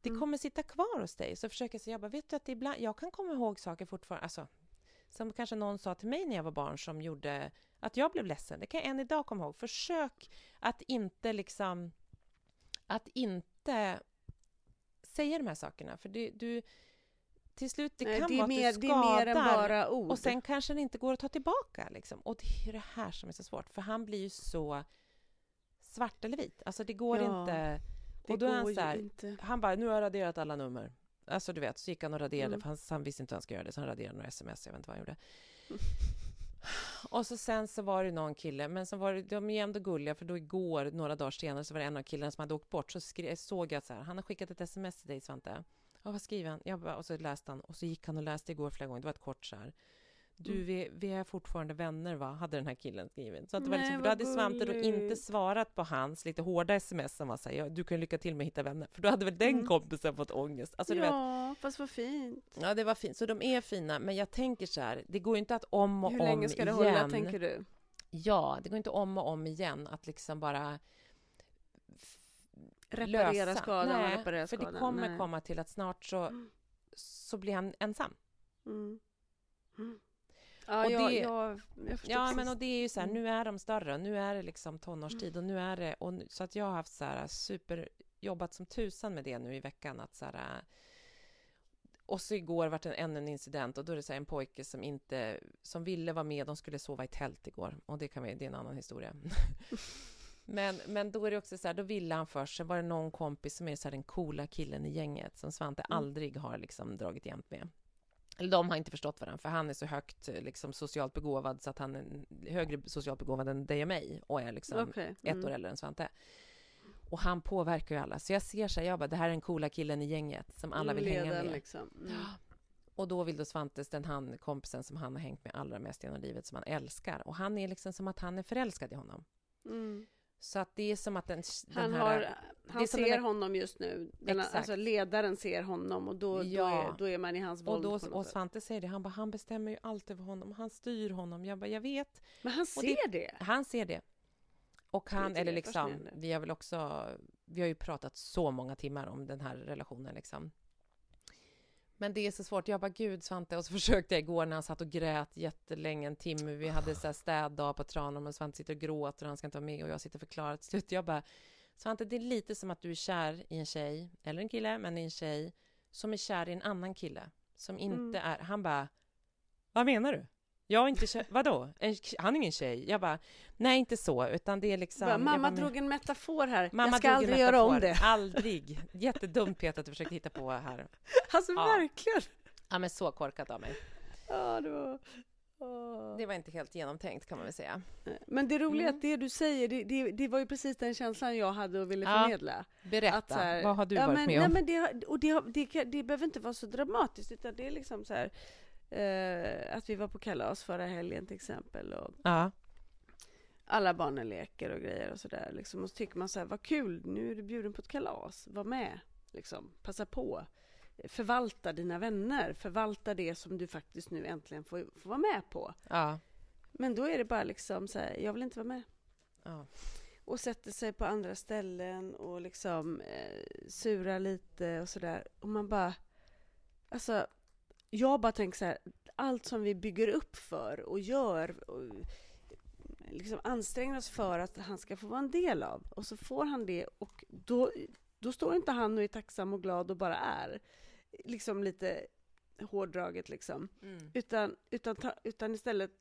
Speaker 4: det
Speaker 3: Mm.
Speaker 4: kommer sitta kvar hos dig. Så försöker jag säga, jag bara, vet du att ibland, jag kan komma ihåg saker fortfarande, alltså, som kanske någon sa till mig när jag var barn som gjorde att jag blev ledsen. Det kan jag än idag komma ihåg. Försök att inte liksom, att inte säga de här sakerna. För det, du, till slut, det
Speaker 3: Nej,
Speaker 4: kan
Speaker 3: det, är
Speaker 4: vara
Speaker 3: mer,
Speaker 4: att du
Speaker 3: det är mer än
Speaker 4: skadar
Speaker 3: bara ord.
Speaker 4: och sen kanske det inte går att ta tillbaka. Liksom. Och det är det här som är så svårt, för han blir ju så svart eller vit. Alltså det går
Speaker 3: Ja,
Speaker 4: inte.
Speaker 3: det
Speaker 4: Och då är
Speaker 3: går
Speaker 4: han
Speaker 3: ju
Speaker 4: så här,
Speaker 3: inte.
Speaker 4: han bara, nu har jag raderat alla nummer. Alltså du vet, så gick han och raderade,
Speaker 3: Mm.
Speaker 4: för han, han visste inte hur han skulle göra det, så han raderade några sms, jag vet inte vad han gjorde. Och så sen så var det någon kille, men så var det, de är ändå gulliga, för då igår, några dagar senare, så var det en av killarna som hade åkt bort, så skrev, såg jag så här, han har skickat ett sms till dig Svante. Ja, vad skriver han? Jag bara, och så läste han, och så gick han och läste igår flera gånger, det var ett kort så här. Du,
Speaker 3: Mm.
Speaker 4: vi, vi är fortfarande vänner va? Hade den här killen skrivit. Så att det var
Speaker 3: Nej,
Speaker 4: liksom, då
Speaker 3: vad
Speaker 4: hade Svante då inte svarat på hans lite hårda sms som var så här, ja, du kan lycka till med att hitta vänner. För då hade väl den
Speaker 3: Mm.
Speaker 4: kompisen fått ångest. Alltså, du vet,
Speaker 3: ja, fast vad fint.
Speaker 4: ja, det var fint. Så de är fina, men jag tänker så här, det går ju inte att om och
Speaker 3: Hur
Speaker 4: om
Speaker 3: länge ska det
Speaker 4: igen.
Speaker 3: hålla, tänker du?
Speaker 4: Ja, det går inte om och om igen att liksom bara
Speaker 3: Reparera
Speaker 4: lösa.
Speaker 3: skadan
Speaker 4: Nej,
Speaker 3: och reparera
Speaker 4: för
Speaker 3: skadan?
Speaker 4: det kommer
Speaker 3: Nej.
Speaker 4: komma till att snart så,
Speaker 3: Mm.
Speaker 4: så blir han ensam.
Speaker 3: Mm. Mm. Ja,
Speaker 4: Och
Speaker 3: jag,
Speaker 4: det-
Speaker 3: jag, jag
Speaker 4: Ja,
Speaker 3: precis.
Speaker 4: men och det är ju så här,
Speaker 3: Mm.
Speaker 4: nu är de större, nu är det liksom tonårstid och nu är det, och nu, så att jag har haft så här super, jobbat som tusan med det nu i veckan att så här, och så igår vart det ännu en incident och då är det så här en pojke som inte, som ville vara med, de skulle sova i tält igår och det kan vi, det är en annan historia. men, men då är det också så här, då ville han först, sen var det någon kompis som är så här den coola killen i gänget som Svante
Speaker 3: Mm.
Speaker 4: aldrig har liksom dragit jämt med. Eller de har inte förstått varandra, för han är så högt eh, liksom, socialt begåvad så att han är högre socialt begåvad än dig och mig och är liksom ett
Speaker 3: mm.
Speaker 4: år äldre än Svante. Och han påverkar ju alla. Så jag ser så här, jag bara, det här är den coola killen i gänget som alla vill hänga
Speaker 3: Ledaren,
Speaker 4: med.
Speaker 3: Liksom. Mm.
Speaker 4: Och då vill då Svantes, den han, kompisen som han har hängt med allra mest genom livet, som han älskar. Och han är liksom som att han är förälskad i honom.
Speaker 3: Mm.
Speaker 4: Så att det är som att den, den
Speaker 3: Han,
Speaker 4: här...
Speaker 3: har, han ser
Speaker 4: där-
Speaker 3: honom just nu. Den, alltså ledaren ser honom och då, då,
Speaker 4: Ja.
Speaker 3: är, då är man i hans
Speaker 4: och,
Speaker 3: våld.
Speaker 4: då,
Speaker 3: på något
Speaker 4: och
Speaker 3: sätt.
Speaker 4: Svante säger det, han bara, han bestämmer ju allt över honom, han styr honom. Jag bara, jag vet.
Speaker 3: Men han
Speaker 4: och det-
Speaker 3: ser det.
Speaker 4: Han ser det. Och han, eller liksom, vi har väl också, vi har ju pratat så många timmar om den här relationen liksom. Men det är så svårt. Jag bara, gud Svante, och så försökte jag igår när han satt och grät jättelänge, en timme. Vi hade så här städdag på Tranum och Svante sitter och gråter och han ska inte vara med och jag sitter och förklarar till slut. Jag bara, Svante, det är lite som att du är kär i en tjej, eller en kille, men i en tjej som är kär i en annan kille som inte
Speaker 3: Mm.
Speaker 4: är, han bara, vad menar du? Jag är inte kär, vadå? Han är ingen tjej. Jag bara, nej inte så, utan det är liksom...
Speaker 3: Bara, Mamma
Speaker 4: bara,
Speaker 3: drog en metafor här.
Speaker 4: Mamma
Speaker 3: jag ska aldrig göra om det.
Speaker 4: Aldrig. Jättedumt Peter att du försökte hitta på här.
Speaker 3: Alltså
Speaker 4: Ja.
Speaker 3: verkligen.
Speaker 4: Ja, men så korkat av mig.
Speaker 3: Ja, det var...
Speaker 4: Det var inte helt genomtänkt kan man väl säga.
Speaker 3: Men det roliga är
Speaker 4: Mm.
Speaker 3: att det du säger, det, det, det var ju precis den känslan jag hade och ville
Speaker 4: Ja,
Speaker 3: förmedla.
Speaker 4: Berätta,
Speaker 3: Att så här-
Speaker 4: vad har du
Speaker 3: ja,
Speaker 4: varit
Speaker 3: men,
Speaker 4: med
Speaker 3: nej,
Speaker 4: om?
Speaker 3: Men det, och det, det, det behöver inte vara så dramatiskt, utan det är liksom så här... Eh, att vi var på kalas förra helgen till exempel och
Speaker 4: Ja,
Speaker 3: alla barnen leker och grejer och sådär liksom. Och så tycker man så här, vad kul, nu är du bjuden på ett kalas, var med, liksom, passa på. Förvalta dina vänner, förvalta det som du faktiskt nu äntligen får, får vara med på.
Speaker 4: ja,
Speaker 3: Men då är det bara liksom så här, jag vill inte vara med.
Speaker 4: ja.
Speaker 3: Och sätter sig på andra ställen och liksom eh, surar lite och sådär. Och man bara, alltså, jag bara tänker så här, allt som vi bygger upp för och gör och liksom anstränger oss för att han ska få vara en del av. Och så får han det och då, då står inte han och är tacksam och glad och bara är. Liksom lite hårdraget liksom.
Speaker 4: Mm.
Speaker 3: Utan, utan, ta, utan istället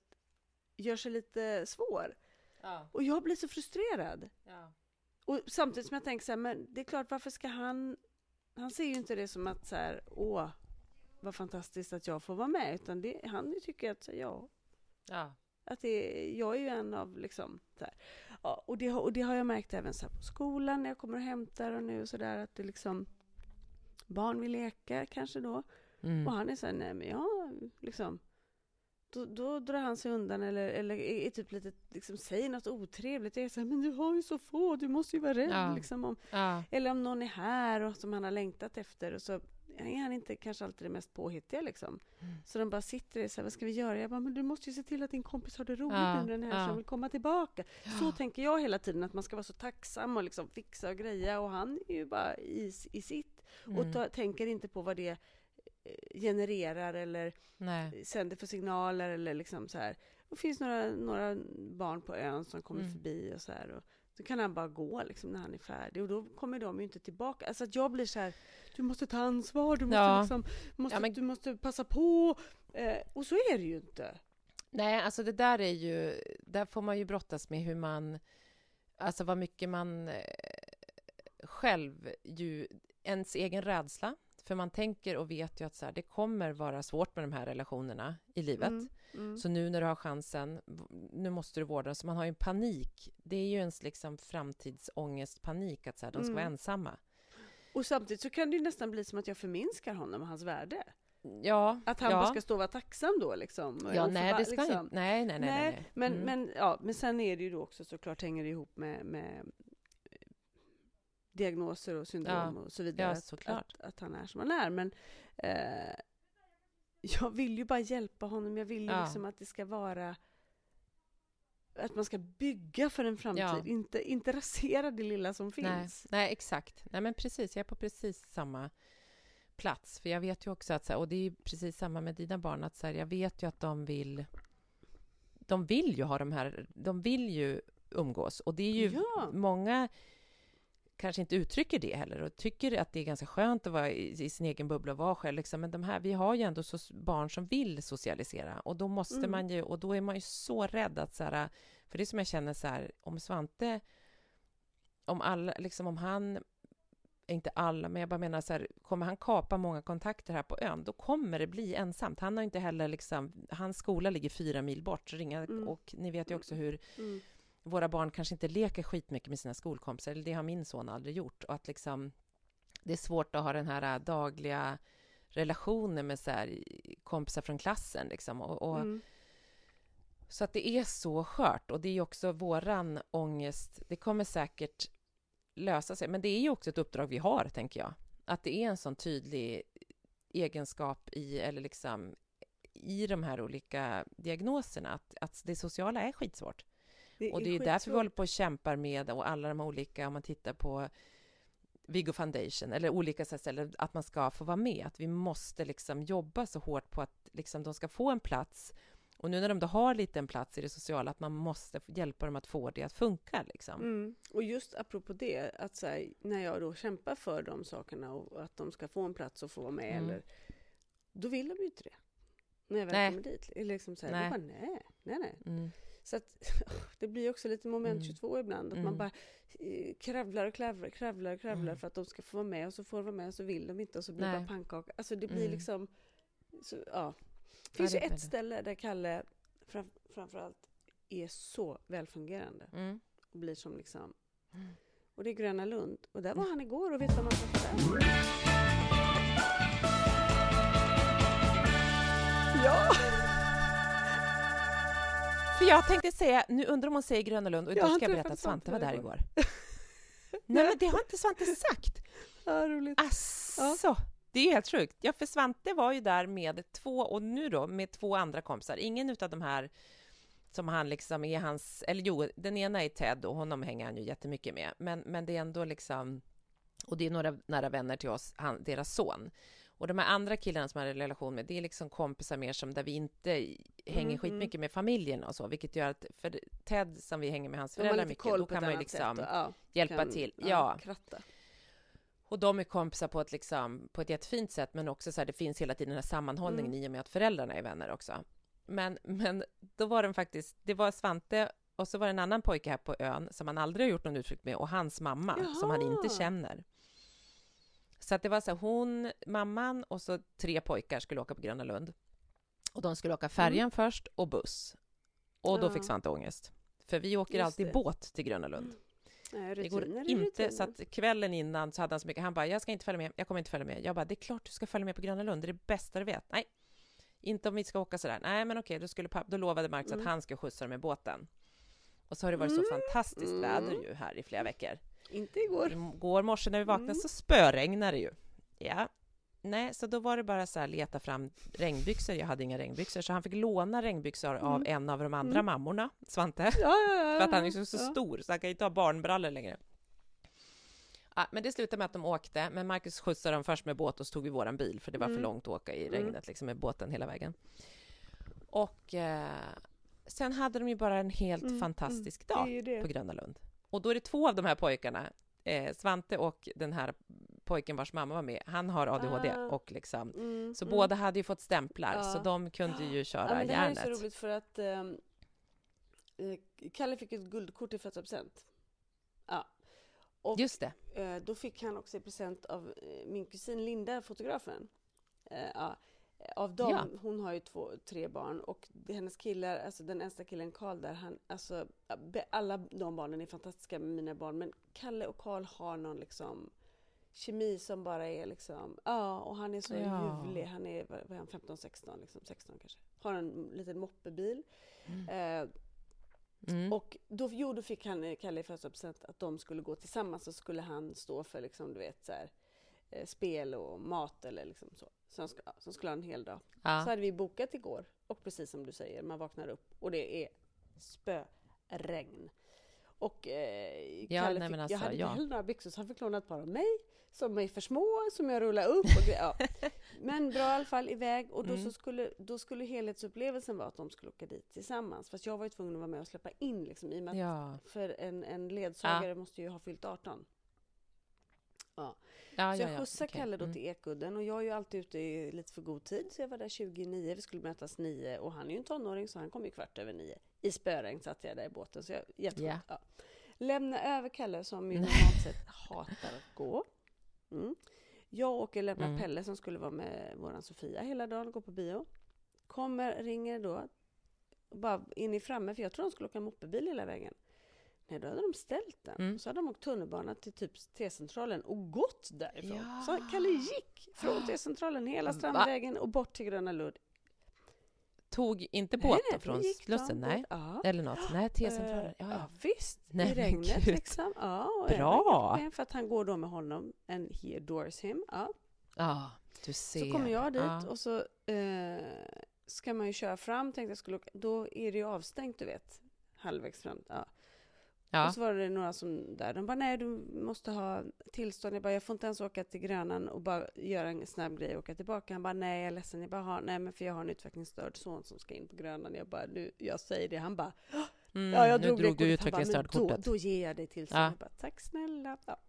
Speaker 3: gör sig lite svår.
Speaker 4: ja,
Speaker 3: Och jag blir så frustrerad.
Speaker 4: ja.
Speaker 3: Och samtidigt som jag tänker så här, men det är klart, varför ska han... Han ser ju inte det som att så här, åh, vad fantastiskt att jag får vara med, utan det, han tycker att, ja,
Speaker 4: Ja.
Speaker 3: Att det, jag är ju en av liksom så här. Ja, och, det, och det har jag märkt även så på skolan när jag kommer och hämtar och nu så där att det liksom barn vill leka kanske då
Speaker 4: Mm.
Speaker 3: och han är så här, nej men jag liksom då, då drar han sig undan eller, eller är typ lite, liksom säger något otrevligt. Jag är så här, men du har ju så få, du måste ju vara rädd.
Speaker 4: Ja.
Speaker 3: Liksom, om,
Speaker 4: Ja.
Speaker 3: eller om någon är här och som han har längtat efter och så är han inte kanske alltid det mest påhittiga liksom.
Speaker 4: Mm.
Speaker 3: Så de bara sitter och säger, vad ska vi göra? Jag bara, men du måste ju se till att din kompis har det roligt
Speaker 4: Ja,
Speaker 3: under den här
Speaker 4: ja.
Speaker 3: som vill komma tillbaka. Så tänker jag hela tiden, att man ska vara så tacksam och liksom fixa och greja och han är ju bara i, i sitt och
Speaker 4: Mm.
Speaker 3: ta, tänker inte på vad det eh, genererar eller
Speaker 4: Nej.
Speaker 3: sänder för signaler eller liksom så här. Det finns några, några barn på ön som kommer
Speaker 4: Mm.
Speaker 3: förbi och så här. Och då kan han bara gå liksom när han är färdig och då kommer de ju inte tillbaka. Alltså att jag blir så här, du måste ta ansvar, du måste,
Speaker 4: Ja.
Speaker 3: liksom, måste,
Speaker 4: Ja, men-
Speaker 3: du måste passa på. Eh, och så är det ju inte.
Speaker 4: Nej, alltså det där är ju... Där får man ju brottas med hur man... Alltså vad mycket man eh, själv ju... Ens egen rädsla. För man tänker och vet ju att så här, det kommer vara svårt med de här relationerna i livet.
Speaker 3: Mm, mm.
Speaker 4: Så nu när du har chansen, nu måste du vårda. Så man har ju en panik. Det är ju ens liksom framtidsångestpanik att så här, de ska
Speaker 3: Mm.
Speaker 4: vara ensamma.
Speaker 3: Och samtidigt så kan det ju nästan bli som att jag förminskar honom och hans värde.
Speaker 4: Ja,
Speaker 3: Att han
Speaker 4: ja.
Speaker 3: bara ska stå och vara tacksam då liksom.
Speaker 4: Ja, nej, det ska
Speaker 3: liksom.
Speaker 4: inte... Nej, nej, nej. nej, nej.
Speaker 3: Men,
Speaker 4: Mm.
Speaker 3: men, ja, men sen är det ju då också såklart hänger det ihop med, med diagnoser och syndrom
Speaker 4: Ja,
Speaker 3: och så vidare.
Speaker 4: ja,
Speaker 3: att, att, att han är som han är. Men eh, jag vill ju bara hjälpa honom. Jag vill ju
Speaker 4: Ja.
Speaker 3: liksom att det ska vara att man ska bygga för en framtid, inte, inte rasera det lilla som
Speaker 4: Nej,
Speaker 3: finns.
Speaker 4: nej, exakt. Nej, men precis. Jag är på precis samma plats. För jag vet ju också att, och det är precis samma med dina barn, att så här, jag vet ju att de vill... De vill ju ha de här... De vill ju umgås. Och det är ju många kanske inte uttrycker det heller och tycker att det är ganska skönt att vara i, i sin egen bubbla och vara själv. Liksom. Men de här, vi har ju ändå så, barn som vill socialisera och då måste
Speaker 3: Mm.
Speaker 4: man ju, och då är man ju så rädd att så här, för det är som jag känner så här, om Svante, om alla, liksom om han, inte alla, men jag bara menar så här, kommer han kapa många kontakter här på ön, då kommer det bli ensamt. Han har inte heller liksom, hans skola ligger fyra mil bort, så ringa,
Speaker 3: Mm.
Speaker 4: och ni vet ju också hur
Speaker 3: Mm.
Speaker 4: Våra barn kanske inte leker skitmycket med sina skolkompisar, eller det har min son aldrig gjort. Och att liksom, det är svårt att ha den här äh, dagliga relationen med så här, kompisar från klassen. Liksom. Och, och,
Speaker 3: Mm.
Speaker 4: Så att det är så skört. Och det är också våran ångest. Det kommer säkert lösa sig. Men det är ju också ett uppdrag vi har, tänker jag. Att det är en sån tydlig egenskap i, eller liksom, i de här olika diagnoserna, att, att det sociala är skitsvårt. Och det är ju därför vi håller på och kämpar med och alla de olika, om man tittar på Viggo Foundation eller olika ställen, att man ska få vara med. Att vi måste liksom jobba så hårt på att liksom de ska få en plats. Och nu när de då har lite en plats i det sociala, att man måste hjälpa dem att få det att funka. Liksom.
Speaker 3: Mm. Och just apropå det, att här, när jag då kämpar för de sakerna och att de ska få en plats och få vara med,
Speaker 4: Mm.
Speaker 3: eller, då vill de ju inte det. När jag väl
Speaker 4: Nej.
Speaker 3: kommer dit. Liksom så här,
Speaker 4: nej.
Speaker 3: Bara, nej, nej, nej.
Speaker 4: Mm.
Speaker 3: Så att, det blir också lite moment
Speaker 4: Mm.
Speaker 3: 22 ibland, att man
Speaker 4: Mm.
Speaker 3: bara eh, kravlar och kravlar, kravlar och kravlar
Speaker 4: Mm.
Speaker 3: för att de ska få vara med och så får de vara med och så vill de inte och så blir det bara pannkaka. Alltså det blir
Speaker 4: Mm.
Speaker 3: liksom, så, ja. Det finns
Speaker 4: det
Speaker 3: ju ett ställe där Kalle fram, framförallt är så välfungerande
Speaker 4: Mm.
Speaker 3: och blir som liksom
Speaker 4: Mm.
Speaker 3: och det är Gröna Lund. Och där var han igår och vet vad man träffade där? Ja!
Speaker 4: För jag tänkte säga, nu undrar om hon säger Gröna Lund och
Speaker 3: Ja,
Speaker 4: idag ska jag berätta att Svante var där
Speaker 3: igår.
Speaker 4: Nej, men det har inte Svante sagt.
Speaker 3: ja roligt.
Speaker 4: Asså, det är helt sjukt. Ja, för Svante var ju där med två, och nu då, med två andra kompisar. Ingen utav de här som han liksom är hans, eller jo, den ena är Ted och honom hänger han ju jättemycket med. Men, men det är ändå liksom, och det är några nära vänner till oss, han, deras son. Och de här andra killarna som har en relation med, det är liksom kompisar mer som där vi inte hänger
Speaker 3: Mhm.
Speaker 4: skitmycket med familjen och så, vilket gör att, för Ted som vi hänger med hans föräldrar mycket, då kan man ju liksom
Speaker 3: och, ja,
Speaker 4: hjälpa
Speaker 3: kan,
Speaker 4: till. Ja,
Speaker 3: Kratta.
Speaker 4: och de är kompisar på ett, liksom, på ett jättefint sätt, men också så här, det finns hela tiden den här sammanhållningen
Speaker 3: Mm.
Speaker 4: i och med att föräldrarna är vänner också. Men, men då var den faktiskt, det var Svante och så var det en annan pojke här på ön som han aldrig har gjort någon utflykt med och hans mamma som han inte
Speaker 3: Jaha.
Speaker 4: känner. Så att det var så här, hon, mamman och så tre pojkar skulle åka på Gröna Lund. Och de skulle åka färjan först och buss. Och då
Speaker 3: Ja.
Speaker 4: fick Svante ångest. För vi åker
Speaker 3: Just
Speaker 4: alltid
Speaker 3: det.
Speaker 4: båt till Gröna Lund.
Speaker 3: Nej,
Speaker 4: Det går
Speaker 3: rutiner
Speaker 4: inte,
Speaker 3: rutiner.
Speaker 4: så att kvällen innan så hade han så mycket, han bara, jag ska inte följa med, jag kommer inte följa med. Jag bara, det är klart du ska följa med på Gröna Lund, det är det bästa du vet. Nej, inte om vi ska åka sådär. Nej, men okej, då, skulle, papp- då lovade Marcus
Speaker 3: Mm.
Speaker 4: att han ska skjutsa dem med båten. Och så har det varit så fantastiskt väder ju här i flera veckor.
Speaker 3: Inte igår.
Speaker 4: Igår morse när vi vaknade
Speaker 3: Mm.
Speaker 4: så spöregnade det ju. Ja. Nej, så då var det bara så här leta fram regnbyxor. Jag hade inga regnbyxor, så han fick låna regnbyxor av en av de andra
Speaker 3: Mm.
Speaker 4: mammorna, Svante.
Speaker 3: Ja, ja, ja,
Speaker 4: För att han är så, så stor, så han kan inte ha barnbrallor längre. Ja, men det slutade med att de åkte, men Marcus skjutsade dem först med båt och så tog vi våran bil, för det var för
Speaker 3: Mm.
Speaker 4: långt att åka i
Speaker 3: Mm.
Speaker 4: regnet liksom, med båten hela vägen. Och eh, sen hade de ju bara en helt
Speaker 3: Mm,
Speaker 4: fantastisk dag
Speaker 3: ju
Speaker 4: på Gröna Lund. Och då är det två av de här pojkarna, eh, Svante och den här pojken vars mamma var med, han har ADHD
Speaker 3: Ah.
Speaker 4: och liksom,
Speaker 3: Mm,
Speaker 4: så
Speaker 3: mm.
Speaker 4: båda hade ju fått stämplar,
Speaker 3: Ja.
Speaker 4: så de kunde ju köra
Speaker 3: Ja, men det här är så roligt för att ehm, eh, Kalle fick ett guldkort i födelsedagspresent. Ja. Och
Speaker 4: Just det.
Speaker 3: eh, då fick han också i present av eh, min kusin Linda, fotografen. Eh, ja. Av dem,
Speaker 4: Ja.
Speaker 3: hon har ju två, tre barn och hennes killar, alltså den äldsta killen Karl där, han, alltså alla de barnen är fantastiska med mina barn men Kalle och Karl har någon liksom kemi som bara är liksom, ja och han är så
Speaker 4: Ja.
Speaker 3: ljuvlig, han är, vad är han, 15, 16, liksom 16 kanske. Har en liten moppebil. Eh,
Speaker 4: Mm.
Speaker 3: och då, jo, då fick han, eh, Kalle i födelsedagspresent att de skulle gå tillsammans och skulle han stå för liksom, du vet, så här, spel och mat eller liksom så. Som, ska, som skulle ha en hel dag.
Speaker 4: Ja.
Speaker 3: Så hade vi bokat igår och precis som du säger, man vaknar upp och det är spöregn. Och eh,
Speaker 4: Ja,
Speaker 3: Kalle
Speaker 4: nej,
Speaker 3: fick,
Speaker 4: alltså,
Speaker 3: jag hade
Speaker 4: ja.
Speaker 3: inte heller några byxor så han fick låna ett par av mig som är för små, som jag rullar upp. Och, ja. Men bra i alla fall iväg och då,
Speaker 4: Mm.
Speaker 3: så skulle, då skulle helhetsupplevelsen vara att de skulle åka dit tillsammans. Fast jag var ju tvungen att vara med och släppa in liksom, i och med att
Speaker 4: Ja.
Speaker 3: för en, en ledsagare måste ju ha fyllt 18. Ja.
Speaker 4: Ja,
Speaker 3: Så
Speaker 4: ja,
Speaker 3: jag
Speaker 4: ja.
Speaker 3: skjutsade
Speaker 4: okej.
Speaker 3: Kalle då
Speaker 4: Mm.
Speaker 3: till Ekudden och jag är ju alltid ute i lite för god tid så jag var där 29, vi skulle mötas 9 och han är ju en tonåring så han kom ju kvart över 9. I spöregn satt jag där i båten så jag, jättegott.
Speaker 4: Ja.
Speaker 3: Ja. Lämna över Kalle som ju normalt sett hatar att gå. Mm. Jag åker och lämnar
Speaker 4: Mm.
Speaker 3: Pelle som skulle vara med våran Sofia hela dagen och gå på bio. Kommer, ringer då, bara in i framme, för jag tror de skulle åka moppebil hela vägen. Nej, då hade de ställt den.
Speaker 4: Mm.
Speaker 3: Så hade de åkt tunnelbana till typ T-centralen och gått därifrån.
Speaker 4: Ja.
Speaker 3: Så Kalle gick från T-centralen hela? Strandvägen och bort till Gröna Lund.
Speaker 4: Tog inte
Speaker 3: Nej,
Speaker 4: båt
Speaker 3: nej,
Speaker 4: då från Slussen? Nej,
Speaker 3: Ja.
Speaker 4: eller något? Nej, T-centralen. Ja,
Speaker 3: ja, visst,
Speaker 4: Nej,
Speaker 3: i regnet
Speaker 4: gud.
Speaker 3: liksom. Ja, och
Speaker 4: Bra.
Speaker 3: För att han går då med honom, and he adores him. Ja.
Speaker 4: Ja, du ser.
Speaker 3: Så kommer jag dit
Speaker 4: Ja.
Speaker 3: och så eh, ska man ju köra fram, tänkte jag skulle åka. Då är det ju avstängt, du vet. Halvvägs fram. Ja.
Speaker 4: Ja.
Speaker 3: Och så var det några som där, de bara nej du måste ha tillstånd. Jag bara jag får inte ens åka till Grönan och bara göra en snabb grej och åka tillbaka. Han bara nej jag är ledsen. Jag bara "Ha, nej men för jag har en utvecklingsstörd son som ska in på Grönan. Jag bara nu, jag säger det. Han bara
Speaker 4: Mm,
Speaker 3: ja jag drog,
Speaker 4: drog
Speaker 3: det kortet. Han bara, men. Då, då ger jag dig tillstånd.
Speaker 4: Ja.
Speaker 3: Jag bara tack snälla. Ja.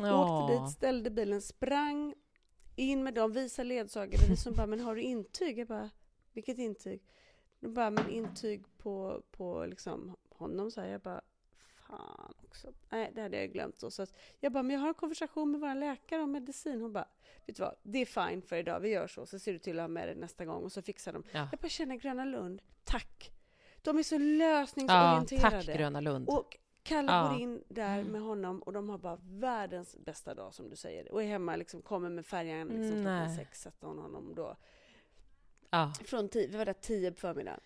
Speaker 4: Ja.
Speaker 3: Åkte dit, ställde bilen, sprang in med dem, visa ledsagare. Vi som bara, men har du intyg? Jag bara, vilket intyg? De bara, men intyg på, på liksom honom, så här. Jag bara, fan också. Nej, det hade jag glömt. Så, så jag bara, men jag har en konversation med vår läkare om medicin. Hon bara, vet du vad, det är fine för idag, vi gör så. Så ser du till att ha med det nästa gång och så fixar de.
Speaker 4: Ja.
Speaker 3: Jag bara känner Gröna Lund, tack. De är så
Speaker 4: ja,
Speaker 3: lösningsorienterade.
Speaker 4: tack Gröna Lund.
Speaker 3: Och Kalle
Speaker 4: Ja.
Speaker 3: går in där
Speaker 4: Mm.
Speaker 3: med honom och de har bara världens bästa dag som du säger. Och är hemma, liksom, kommer med färjan liksom, klockan sex, sätter hon honom då.
Speaker 4: Ja.
Speaker 3: Från tio, vi var där tio på förmiddagen.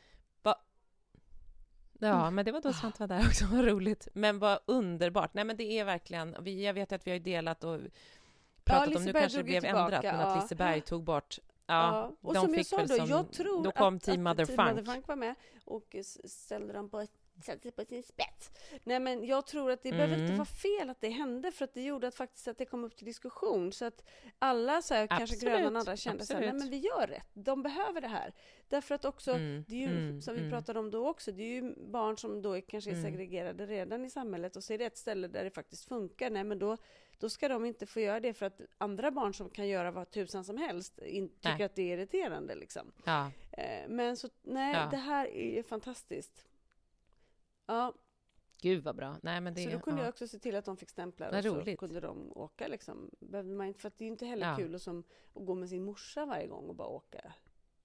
Speaker 4: Ja, men det var då Svante var där också, vad roligt. Men vad underbart. Nej, men det är verkligen, vi, jag vet att vi har delat och pratat om, nu kanske det blev
Speaker 3: tillbaka,
Speaker 4: ändrat, men att
Speaker 3: ja.
Speaker 4: Liseberg tog bort Ja,
Speaker 3: och som jag sa då,
Speaker 4: som,
Speaker 3: jag tror
Speaker 4: då kom
Speaker 3: att,
Speaker 4: Team
Speaker 3: att
Speaker 4: Mother
Speaker 3: Team
Speaker 4: Funk.
Speaker 3: Mother Funk var med och ställde dem på satte på sin spets. Nej men jag tror att det
Speaker 4: Mm.
Speaker 3: behöver inte vara fel att det hände för att det gjorde att faktiskt att det kom upp till diskussion så att alla så här, kanske gröna och andra kände så här, nej men vi gör rätt, de behöver det här. Därför att också,
Speaker 4: Mm,
Speaker 3: det är ju
Speaker 4: mm,
Speaker 3: som vi
Speaker 4: mm.
Speaker 3: pratade om då också, det är ju barn som då är, kanske är
Speaker 4: Mm.
Speaker 3: segregerade redan i samhället och så är det ett ställe där det faktiskt funkar, nej men då, då ska de inte få göra det för att andra barn som kan göra vad tusan som helst in, tycker
Speaker 4: Nej.
Speaker 3: att det är irriterande liksom.
Speaker 4: Ja,
Speaker 3: Eh, Men så, nej,
Speaker 4: Ja.
Speaker 3: det här är ju fantastiskt. Ja,
Speaker 4: gud vad bra. Nej, men det,
Speaker 3: så då kunde
Speaker 4: ja.
Speaker 3: jag också se till att de fick stämplar
Speaker 4: Vad
Speaker 3: och så
Speaker 4: roligt.
Speaker 3: kunde de åka liksom. Behövde man inte, för det är ju inte heller
Speaker 4: Ja.
Speaker 3: kul att, som, att gå med sin morsa varje gång och bara åka.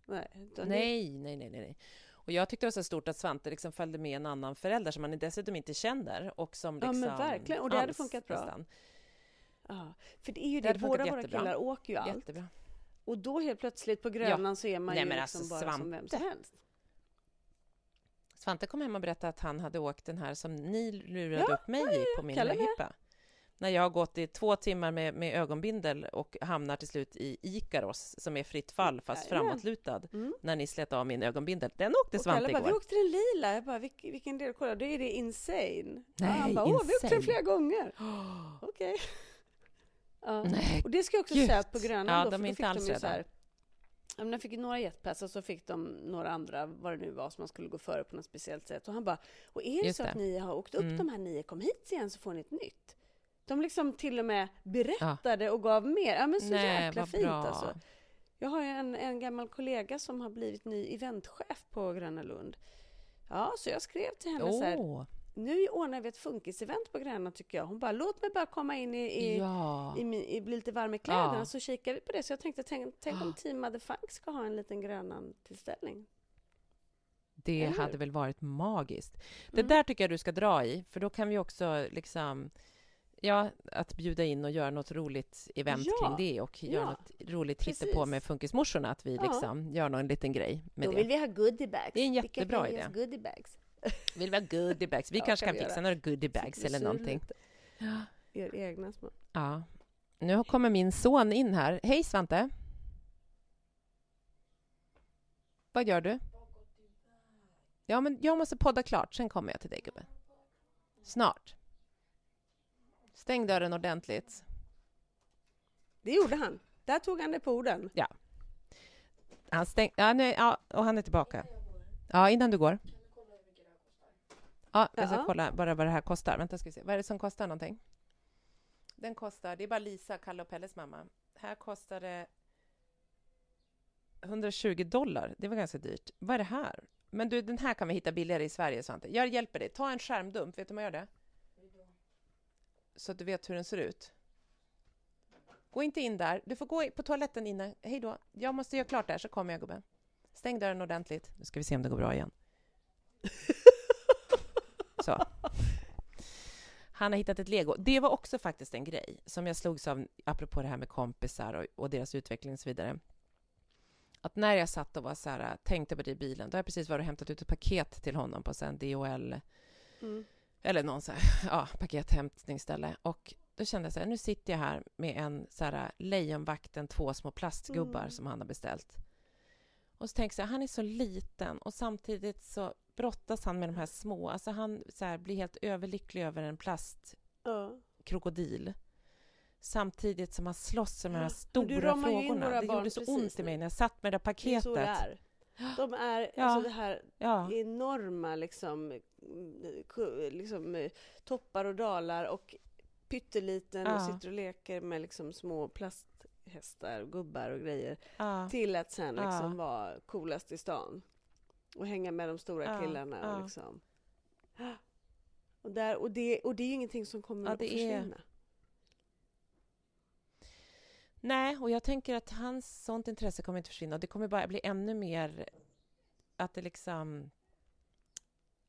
Speaker 3: Nej,
Speaker 4: Nej, nej, nej, nej. nej. Och jag tyckte det var så stort att Svante liksom följde med en annan förälder som man dessutom inte känner och som
Speaker 3: Ja,
Speaker 4: liksom...
Speaker 3: men verkligen. Och det hade funkat bra.
Speaker 4: nästan.
Speaker 3: Ja, för det är ju
Speaker 4: Det
Speaker 3: det, båda våra killar åker ju allt.
Speaker 4: Jättebra.
Speaker 3: Och då helt plötsligt på Grönland så är man
Speaker 4: Nej,
Speaker 3: ju liksom
Speaker 4: alltså,
Speaker 3: bara som vem som
Speaker 4: Svante.
Speaker 3: helst.
Speaker 4: Svante kom hem och berättade att han hade åkt den här som ni lurade
Speaker 3: Ja,
Speaker 4: upp mig i på min hytta. När jag har gått i två timmar med, med ögonbindel och hamnar till slut i Ikaros, som är fritt fall fast
Speaker 3: Jajamän.
Speaker 4: framåtlutad,
Speaker 3: Mm.
Speaker 4: när ni slet av min ögonbindel. Den åkte Svante
Speaker 3: bara, vi
Speaker 4: igår.
Speaker 3: åkte den lila. Jag bara, Vilk, vilken del? Kolla, då är det insane.
Speaker 4: Nej,
Speaker 3: han bara, åh, vi åkte den
Speaker 4: insane.
Speaker 3: flera gånger. Okej. Ja.
Speaker 4: Nej,
Speaker 3: Och det ska jag också
Speaker 4: Gud.
Speaker 3: säga på Grönland
Speaker 4: Ja,
Speaker 3: då,
Speaker 4: de
Speaker 3: för
Speaker 4: är
Speaker 3: då
Speaker 4: inte
Speaker 3: fick de ju
Speaker 4: rädda.
Speaker 3: så här, ja, men de fick några jetpass och så fick de några andra, vad det nu var, som man skulle gå före på något speciellt sätt. Och han bara, och är det
Speaker 4: Just
Speaker 3: så att
Speaker 4: det.
Speaker 3: ni har åkt upp
Speaker 4: Mm.
Speaker 3: de här nio, kom hit igen så får ni ett nytt. De liksom till och med berättade och gav mer. Ja men så
Speaker 4: Nej,
Speaker 3: jäkla fint
Speaker 4: bra.
Speaker 3: alltså. Jag har ju en, en gammal kollega som har blivit ny eventchef på Gröna Lund. Ja, så jag skrev till henne så här, nu ordnar vi ett funkisevent på Gröna tycker jag. Hon bara, låt mig bara komma in i, i,
Speaker 4: ja.
Speaker 3: i, i bli lite varm i kläderna
Speaker 4: Ja.
Speaker 3: så kikar vi på det. Så jag tänkte, tänk, tänk om
Speaker 4: Ah.
Speaker 3: Team Mother Funk ska ha en liten Grönan-tillställning.
Speaker 4: Det
Speaker 3: Eller
Speaker 4: hade väl varit magiskt. Det
Speaker 3: Mm.
Speaker 4: där tycker jag du ska dra i, för då kan vi också liksom Ja, att bjuda in och göra något roligt event
Speaker 3: Ja,
Speaker 4: kring det och göra
Speaker 3: ja,
Speaker 4: något roligt
Speaker 3: precis.
Speaker 4: hittepå med Funkismorsorna, att vi
Speaker 3: Ja.
Speaker 4: liksom gör någon liten grej med
Speaker 3: Då
Speaker 4: det.
Speaker 3: vill vi ha goodiebags.
Speaker 4: Det är en jättebra idé. Vill vi ha goodiebags? Vi
Speaker 3: Ja,
Speaker 4: kanske
Speaker 3: kan
Speaker 4: kan fixa några goodiebags eller någonting.
Speaker 3: lite. Er egna små.
Speaker 4: Ja. Nu kommer min son in här. Hej Svante! Vad gör du? Ja, men jag måste podda klart, sen kommer jag till dig gubben. Snart. Stäng dörren ordentligt.
Speaker 3: Det gjorde han. Där tog han det på orden.
Speaker 4: Han stäng... ja, nej, ja, och han är tillbaka. Ja, innan du går. Ja, jag ska
Speaker 3: Ja.
Speaker 4: kolla bara vad det här kostar. Vänta, ska vi se. Vad är det som kostar någonting? Den kostar, det är bara Lisa, Kalle och Pelles mamma. Här kostar det 120 dollar. Det var ganska dyrt. Vad är det här? Men du, den här kan vi hitta billigare i Sverige, Svante. Jag hjälper dig. Ta en skärmdump. Vet du hur man gör det? Så att du vet hur den ser ut. Gå inte in där. Du får gå på toaletten inne. Hej då. Jag måste göra klart där, så kommer jag, gubben. Stäng dörren ordentligt. Nu ska vi se om det går bra igen. Så. Han har hittat ett lego. Det var också faktiskt en grej som jag slogs av, apropå det här med kompisar och, och deras utveckling och så vidare. Att när jag satt och var så här, tänkte på det i bilen, då har jag precis varit och hämtat ut ett paket till honom på sen DHL,
Speaker 3: Mm.
Speaker 4: eller någon så här, ja, pakethämtningsställe. Och då kände jag så här, nu sitter jag här med en så här Lejonvakten, två små plastgubbar
Speaker 3: Mm.
Speaker 4: som han har beställt. Och så tänkte jag, han är så liten och samtidigt så brottas han med de här små, alltså han så här, blir helt överlycklig över en plastkrokodil.
Speaker 3: Ja.
Speaker 4: Samtidigt som han slåss med de här stora frågorna. Det
Speaker 3: barn
Speaker 4: gjorde så
Speaker 3: precis
Speaker 4: ont i mig när jag satt med det där
Speaker 3: Det är så det
Speaker 4: paketet.
Speaker 3: är. De är,
Speaker 4: Ja.
Speaker 3: alltså det här
Speaker 4: Ja,
Speaker 3: enorma liksom, liksom toppar och dalar och pytteliten och
Speaker 4: Ja.
Speaker 3: sitter och leker med liksom små plasthästar, gubbar och grejer till att sen liksom vara coolast i stan och hänga med de stora
Speaker 4: Ja,
Speaker 3: killarna och
Speaker 4: ja.
Speaker 3: liksom och, där, och, det, och det är ingenting som kommer
Speaker 4: Ja,
Speaker 3: att
Speaker 4: det är-
Speaker 3: försvinna.
Speaker 4: Nej, och jag tänker att hans sånt intresse kommer inte försvinna. Och det kommer bara bli ännu mer att det liksom...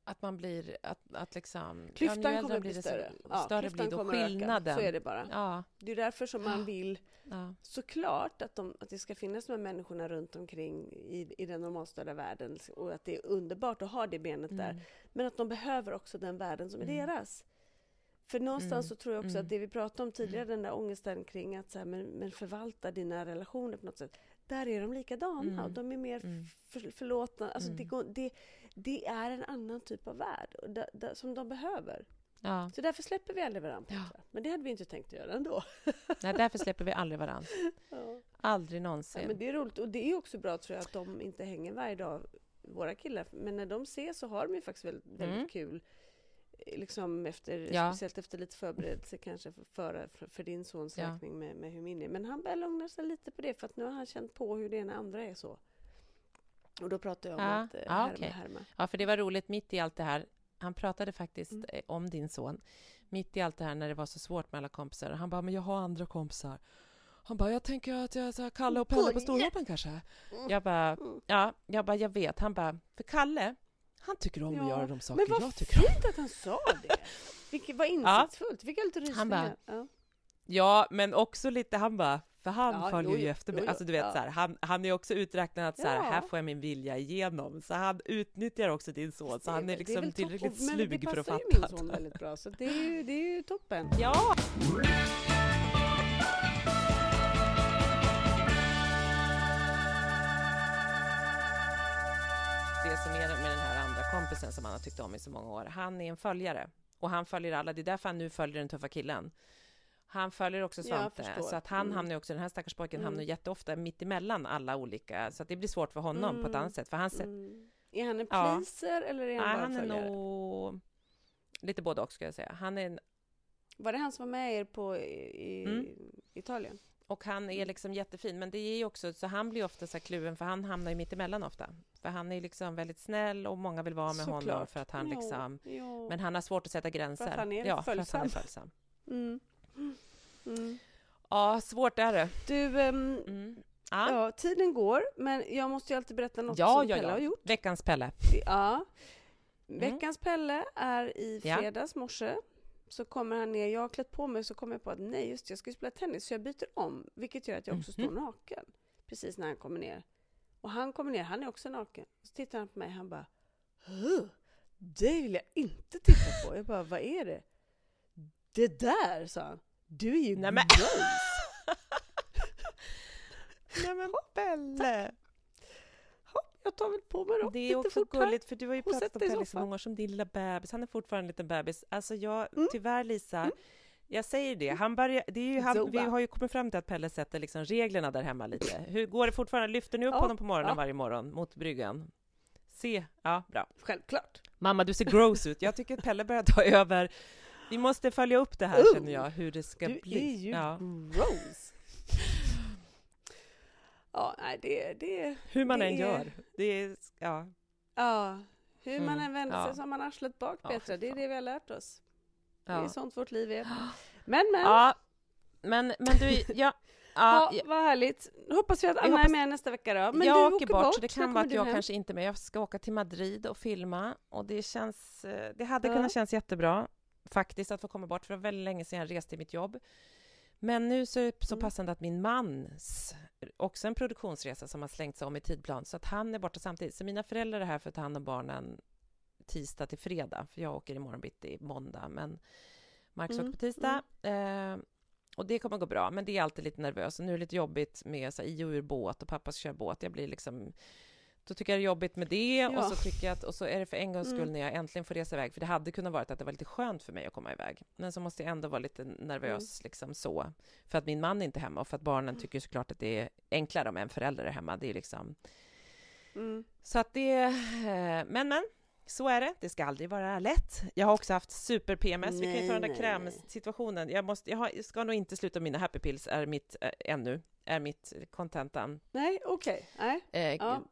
Speaker 4: Att man blir... Att, att liksom...
Speaker 3: Klyftan
Speaker 4: äldre
Speaker 3: kommer bli större.
Speaker 4: Så,
Speaker 3: Ja,
Speaker 4: större blir då
Speaker 3: öka.
Speaker 4: skillnaden.
Speaker 3: Så är det bara.
Speaker 4: Ja,
Speaker 3: Det är därför som man vill
Speaker 4: ja,
Speaker 3: såklart att, de, att det ska finnas de här människorna runt omkring i, i den normalstörda världen och att det är underbart att ha det benet där.
Speaker 4: mm,
Speaker 3: Men att de behöver också den världen som är
Speaker 4: Mm.
Speaker 3: deras. För någonstans
Speaker 4: Mm.
Speaker 3: så tror jag också
Speaker 4: Mm.
Speaker 3: att det vi pratade om tidigare, den där ångesten kring att så här, men, men förvalta dina relationer på något sätt. Där är de likadana
Speaker 4: Mm.
Speaker 3: och de är mer
Speaker 4: Mm.
Speaker 3: för, förlåtna. Alltså det,
Speaker 4: Mm.
Speaker 3: går, det, det är en annan typ av värld da, da, som de behöver.
Speaker 4: ja.
Speaker 3: Så därför släpper vi aldrig varandra.
Speaker 4: Ja.
Speaker 3: Men det hade vi inte tänkt att göra ändå.
Speaker 4: Nej, därför släpper vi aldrig varann.
Speaker 3: Ja.
Speaker 4: Aldrig
Speaker 3: Ja,
Speaker 4: någonsin.
Speaker 3: men det är roligt och det är också bra tror jag att de inte hänger varje dag, våra killar. Men när de ses så har de ju faktiskt väldigt, väldigt
Speaker 4: Mm.
Speaker 3: kul. Liksom efter,
Speaker 4: Ja.
Speaker 3: Speciellt efter lite förberedelse kanske för, för, för, din sons
Speaker 4: Ja.
Speaker 3: räkning med, med hur min är. Men han börjar lugna sig lite på det för att nu har han känt på hur det ena andra är så. Och då pratar jag om
Speaker 4: Ja,
Speaker 3: att eh,
Speaker 4: ja,
Speaker 3: härma,
Speaker 4: okej.
Speaker 3: härma.
Speaker 4: Ja, för det var roligt mitt i allt det här. Han pratade faktiskt
Speaker 3: Mm.
Speaker 4: eh, om din son. Mitt i allt det här när det var så svårt med alla kompisar. Han bara, men jag har andra kompisar. Han bara, jag tänker att jag ska Kalle och Pelle på Storhopen kanske. Jag bara,
Speaker 3: Mm.
Speaker 4: ja, jag bara, jag vet. Han bara, för Kalle, han tycker om att
Speaker 3: Ja,
Speaker 4: göra de saker
Speaker 3: Men vad
Speaker 4: jag tycker om.
Speaker 3: fint att han sa det! Vilket var insiktsfullt. Fick jag lite rysningar. Ja.
Speaker 4: Ja, men också lite, han bara, för han
Speaker 3: Ja,
Speaker 4: följer
Speaker 3: jo,
Speaker 4: ju efter mig.
Speaker 3: jo, jo,
Speaker 4: Alltså du vet
Speaker 3: ja.
Speaker 4: så här, han, han är också uträknad att så här,
Speaker 3: Ja.
Speaker 4: här får jag min vilja igenom. Så han utnyttjar också din son, så han är liksom
Speaker 3: väl
Speaker 4: tillräckligt.
Speaker 3: Men
Speaker 4: slug för att
Speaker 3: Det passar
Speaker 4: fatta.
Speaker 3: ju min son väldigt bra, så det är ju, det är ju toppen.
Speaker 4: Ja! Kompisen som han har tyckt om i så många år, han är en följare. Och han följer alla, det är därför han nu följer den tuffa killen. Han följer också
Speaker 3: Ja,
Speaker 4: Svante, så att han
Speaker 3: Mm.
Speaker 4: hamnar också, den här stackars pojken hamnar
Speaker 3: Mm.
Speaker 4: jätteofta mitt emellan alla olika, så att det blir svårt för honom på ett
Speaker 3: Mm.
Speaker 4: annat sätt. För han sätter
Speaker 3: Mm. Är han en
Speaker 4: Ja.
Speaker 3: pleaser eller är han
Speaker 4: Nej,
Speaker 3: bara
Speaker 4: han är
Speaker 3: följare?
Speaker 4: nog lite både och, ska jag säga. Han är en,
Speaker 3: Var det han som var med er på i, i
Speaker 4: Mm.
Speaker 3: Italien?
Speaker 4: Och han är liksom jättefin, men det är ju också, så han blir ofta så här kluven, för han hamnar ju mitt emellan ofta. För han är liksom väldigt snäll och många vill vara med honom
Speaker 3: Såklart.
Speaker 4: för att han
Speaker 3: Jo,
Speaker 4: liksom,
Speaker 3: jo.
Speaker 4: men han har svårt att sätta gränser.
Speaker 3: han är
Speaker 4: ja, för att han är följsam.
Speaker 3: Mm. Mm.
Speaker 4: Ja, svårt är det.
Speaker 3: Du, ehm,
Speaker 4: Mm. Ja.
Speaker 3: ja, tiden går, men jag måste ju alltid berätta något
Speaker 4: Ja,
Speaker 3: som
Speaker 4: ja,
Speaker 3: Pelle har
Speaker 4: ja.
Speaker 3: gjort.
Speaker 4: Veckans Pelle.
Speaker 3: Ja. Veckans Pelle är i
Speaker 4: Ja.
Speaker 3: fredags morse. Så kommer han ner, jag har klätt på mig så kommer jag på att nej just det, jag ska ju spela tennis så jag byter om. Vilket gör att jag också
Speaker 4: Mhm.
Speaker 3: står naken. Precis när han kommer ner. Och han kommer ner, han är också naken. Så tittar han på mig han bara "Huh, Det vill jag inte titta på. Jag bara, vad är det? Det där, sa han. Du är ju
Speaker 4: Nej, men-. Nej men Pelle!
Speaker 3: Jag tar väl på mig då.
Speaker 4: Det är
Speaker 3: lite
Speaker 4: också
Speaker 3: här.
Speaker 4: gulligt, för du har ju
Speaker 3: Hon
Speaker 4: pratat om Pelle så många år som din lilla bebis. Han är fortfarande en liten bebis. Alltså jag,
Speaker 3: Mm.
Speaker 4: tyvärr Lisa, jag säger det, han börjar, det är ju han, vi har ju kommit fram till att Pelle sätter liksom reglerna där hemma lite. Hur går det fortfarande? Lyfter ni upp
Speaker 3: Ja,
Speaker 4: honom på morgonen
Speaker 3: ja.
Speaker 4: varje morgon mot bryggan? Se, ja bra.
Speaker 3: Självklart.
Speaker 4: Mamma, du ser gross ut. Jag tycker att Pelle börjar ta över. Vi måste följa upp det här
Speaker 3: Oh,
Speaker 4: känner jag, hur det ska
Speaker 3: Du
Speaker 4: bli.
Speaker 3: är ju
Speaker 4: ja.
Speaker 3: gross. Ja, nej, det, det,
Speaker 4: Hur man
Speaker 3: det
Speaker 4: än gör. Det är, ja.
Speaker 3: ja. Hur man
Speaker 4: Mm,
Speaker 3: än vänder sig
Speaker 4: ja.
Speaker 3: så har man arslet bak,
Speaker 4: Ja,
Speaker 3: Det är det vi har lärt oss. Det är
Speaker 4: ja.
Speaker 3: sånt vårt liv är. Men, men.
Speaker 4: Ja, men, men du, ja,
Speaker 3: Ja,
Speaker 4: ja,
Speaker 3: vad härligt. Hoppas vi att Anna
Speaker 4: hoppas-
Speaker 3: är med nästa vecka då. Men
Speaker 4: jag
Speaker 3: du
Speaker 4: åker
Speaker 3: åker
Speaker 4: bort, så det kan vara att jag
Speaker 3: hem?
Speaker 4: kanske inte är med. Jag ska åka till Madrid och filma och det känns, eh, det hade
Speaker 3: Ja.
Speaker 4: kunnat kännas jättebra faktiskt att få komma bort, för det var väldigt länge sedan jag reste i mitt jobb. Men nu så är det så
Speaker 3: Mm.
Speaker 4: passande att min mans, också en produktionsresa som har slängts om i tidplan, så att han är borta samtidigt. Så mina föräldrar är här för att ta hand om barnen tisdag till fredag, för jag åker imorgon bitti, måndag, men Marcus
Speaker 3: Mm,
Speaker 4: åker på tisdag. Eh, och det kommer gå bra, men det är alltid lite nervöst. Nu är det lite jobbigt med så här, i och ur båt och pappa ska köra båt. Jag blir liksom... Då tycker jag det är jobbigt med det
Speaker 3: Ja.
Speaker 4: och så tycker jag att, och så är det för en gångs skull
Speaker 3: Mm.
Speaker 4: när jag äntligen får resa iväg, för det hade kunnat vara att det var lite skönt för mig att komma iväg. Men så måste jag ändå vara lite nervös liksom så, för att min man är inte hemma och för att barnen tycker såklart att det är enklare om en förälder är hemma. Det är liksom...
Speaker 3: Mm.
Speaker 4: Så att det... eh, Men, men. Så är det. Det ska aldrig vara lätt. Jag har också haft super-PMS. Vi kan ju ta den där krämsituationen. Jag, måste, jag, har, ska nog inte sluta mina happy pills, är mitt, äh, ännu, är mitt kontentan.
Speaker 3: Nej, okej. Nej.
Speaker 4: Eh,
Speaker 3: Ja.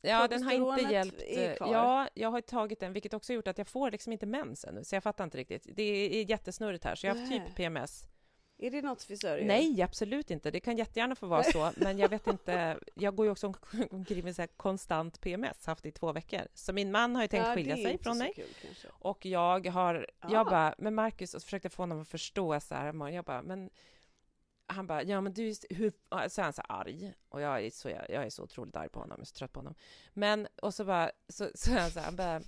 Speaker 4: Ja, den har inte hjälpt. eh. Ja, jag har tagit den, vilket också gjort att jag får liksom inte mens ännu, så jag fattar inte riktigt. Det är jättesnurrigt här, så jag har haft typ PMS.
Speaker 3: Är det något vi sörjer?
Speaker 4: Nej, absolut inte. Det kan jättegärna få vara så, men jag vet inte. Jag går ju också omkring med så här konstant PMS, haft i två veckor. Så min man har ju tänkt
Speaker 3: Ja,
Speaker 4: skilja sig från mig.
Speaker 3: Kul.
Speaker 4: Och jag har,
Speaker 3: Ah.
Speaker 4: jag bara, men Marcus, och så försökte få honom att förstå så här, jag bara, men han bara, ja men du, är- hur, så är han så arg. Och jag är så, jag, jag är så otroligt arg på honom, jag är så trött på honom. Men, och så bara, så, så är han så här, han bara,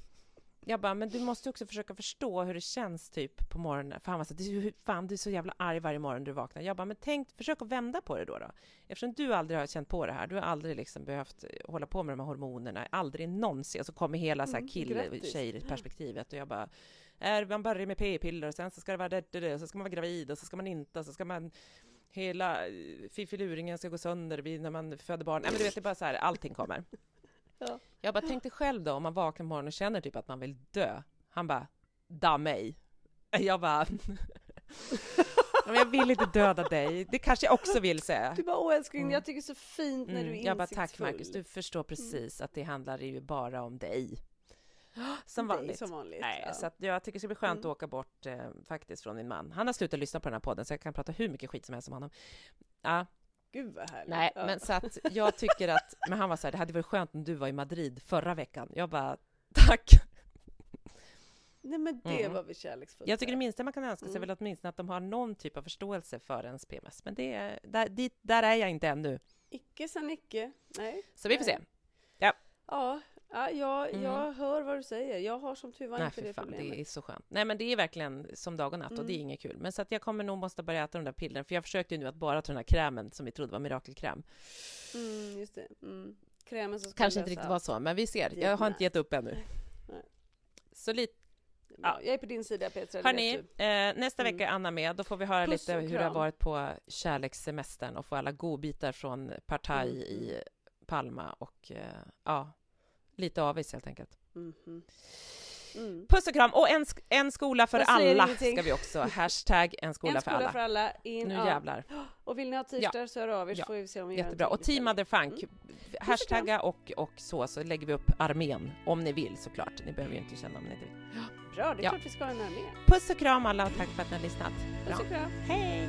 Speaker 4: jag bara, men du måste också försöka förstå hur det känns typ på morgonen. För han var så "Du- fan du är så jävla arg varje morgon du vaknar. Jag bara, men tänk, försök att vända på det då. då. Eftersom du aldrig har känt på det här, du har aldrig liksom behövt hålla på med de här hormonerna, aldrig någonsin. Och så kommer hela så här
Speaker 3: Mm,
Speaker 4: kill
Speaker 3: grattis.
Speaker 4: perspektivet och jag bara, är, man börjar med p-piller och sen så ska det vara det, det, det, och så ska man vara gravid och så ska man inte och så ska man hela eh, fiffiluringen ska gå sönder vid när man föder barn. Nej men du vet, det är bara så här, allting kommer.
Speaker 3: Ja.
Speaker 4: Jag bara, tänk dig själv då om man vaknar på morgonen och känner typ att man vill dö. Han bara, da mig. Jag bara, "Ja, men jag vill inte döda dig. Det kanske jag också vill säga.
Speaker 3: Du bara, åh älskling,
Speaker 4: Mm.
Speaker 3: jag tycker det är så fint när du är
Speaker 4: Mm, jag bara, tack
Speaker 3: insiktsfull."
Speaker 4: Marcus, du förstår precis att det handlar ju bara om dig. Som vanligt.
Speaker 3: Som vanligt.
Speaker 4: Nej,
Speaker 3: ja.
Speaker 4: så att jag tycker det ska bli skönt
Speaker 3: Mm.
Speaker 4: att åka bort eh, faktiskt från min man. Han har slutat lyssna på den här podden så jag kan prata hur mycket skit som helst om honom. Ja,
Speaker 3: Gud vad härligt.
Speaker 4: nej,
Speaker 3: ja.
Speaker 4: men så att jag tycker att, men han var så här, det hade varit skönt om du var i Madrid förra veckan. Jag bara, tack.
Speaker 3: Nej men det
Speaker 4: Mm.
Speaker 3: var väl kärleksfullt.
Speaker 4: Jag tycker det minsta man kan önska sig
Speaker 3: Mm.
Speaker 4: väl åtminstone att de har någon typ av förståelse för ens PMS. Men det, är- där, dit, där är jag inte ännu.
Speaker 3: Icke sa Nicke. Nej.
Speaker 4: Så vi får se.
Speaker 3: Nej. Ja, ja jag,
Speaker 4: Mm.
Speaker 3: jag hör vad du säger. Jag har som tur var
Speaker 4: Nej,
Speaker 3: inte
Speaker 4: för
Speaker 3: det
Speaker 4: fan,
Speaker 3: problemet.
Speaker 4: det är så skönt. Nej, men det är verkligen som dag och natt och det är
Speaker 3: Mm.
Speaker 4: inget kul. Men så att jag kommer nog måste börja äta de där pillerna, för jag försökte ju nu att bara ta den här krämen som vi trodde var mirakelkräm.
Speaker 3: Mm, just det. Mm. Krämen som ska
Speaker 4: Kanske inte riktigt var så, men vi ser. Jag har inte gett upp ännu.
Speaker 3: Nej.
Speaker 4: Så lite.
Speaker 3: Ja, jag är på din sida Petra,
Speaker 4: Hörni, eh, nästa
Speaker 3: Mm.
Speaker 4: vecka är Anna med. Då får vi höra
Speaker 3: Puss
Speaker 4: lite hur det har varit på kärlekssemestern och få alla godbitar från Partaj
Speaker 3: Mm,
Speaker 4: i Palma och eh, ja, lite avis helt enkelt.
Speaker 3: Mhm. Mm.
Speaker 4: Puss och kram! Och en, sk- en skola för alla ska vi också. Hashtag en skola,
Speaker 3: en
Speaker 4: för,
Speaker 3: skola
Speaker 4: alla.
Speaker 3: för alla. In,
Speaker 4: Nu
Speaker 3: ja.
Speaker 4: jävlar.
Speaker 3: Och vill ni ha t-shirtar så hör av er så
Speaker 4: Ja.
Speaker 3: får vi se om vi gör
Speaker 4: Jättebra. Och
Speaker 3: till
Speaker 4: Team. Motherfunk,
Speaker 3: Mm.
Speaker 4: hashtagga och, och så, så lägger vi upp armén. Om ni vill såklart. Ni behöver ju inte känna om ni inte vill.
Speaker 3: Bra, det är
Speaker 4: Ja.
Speaker 3: klart vi ska ha en armé.
Speaker 4: Puss och kram alla och tack för att ni har lyssnat.
Speaker 3: Puss
Speaker 4: Bra.
Speaker 3: och kram.
Speaker 4: Hej!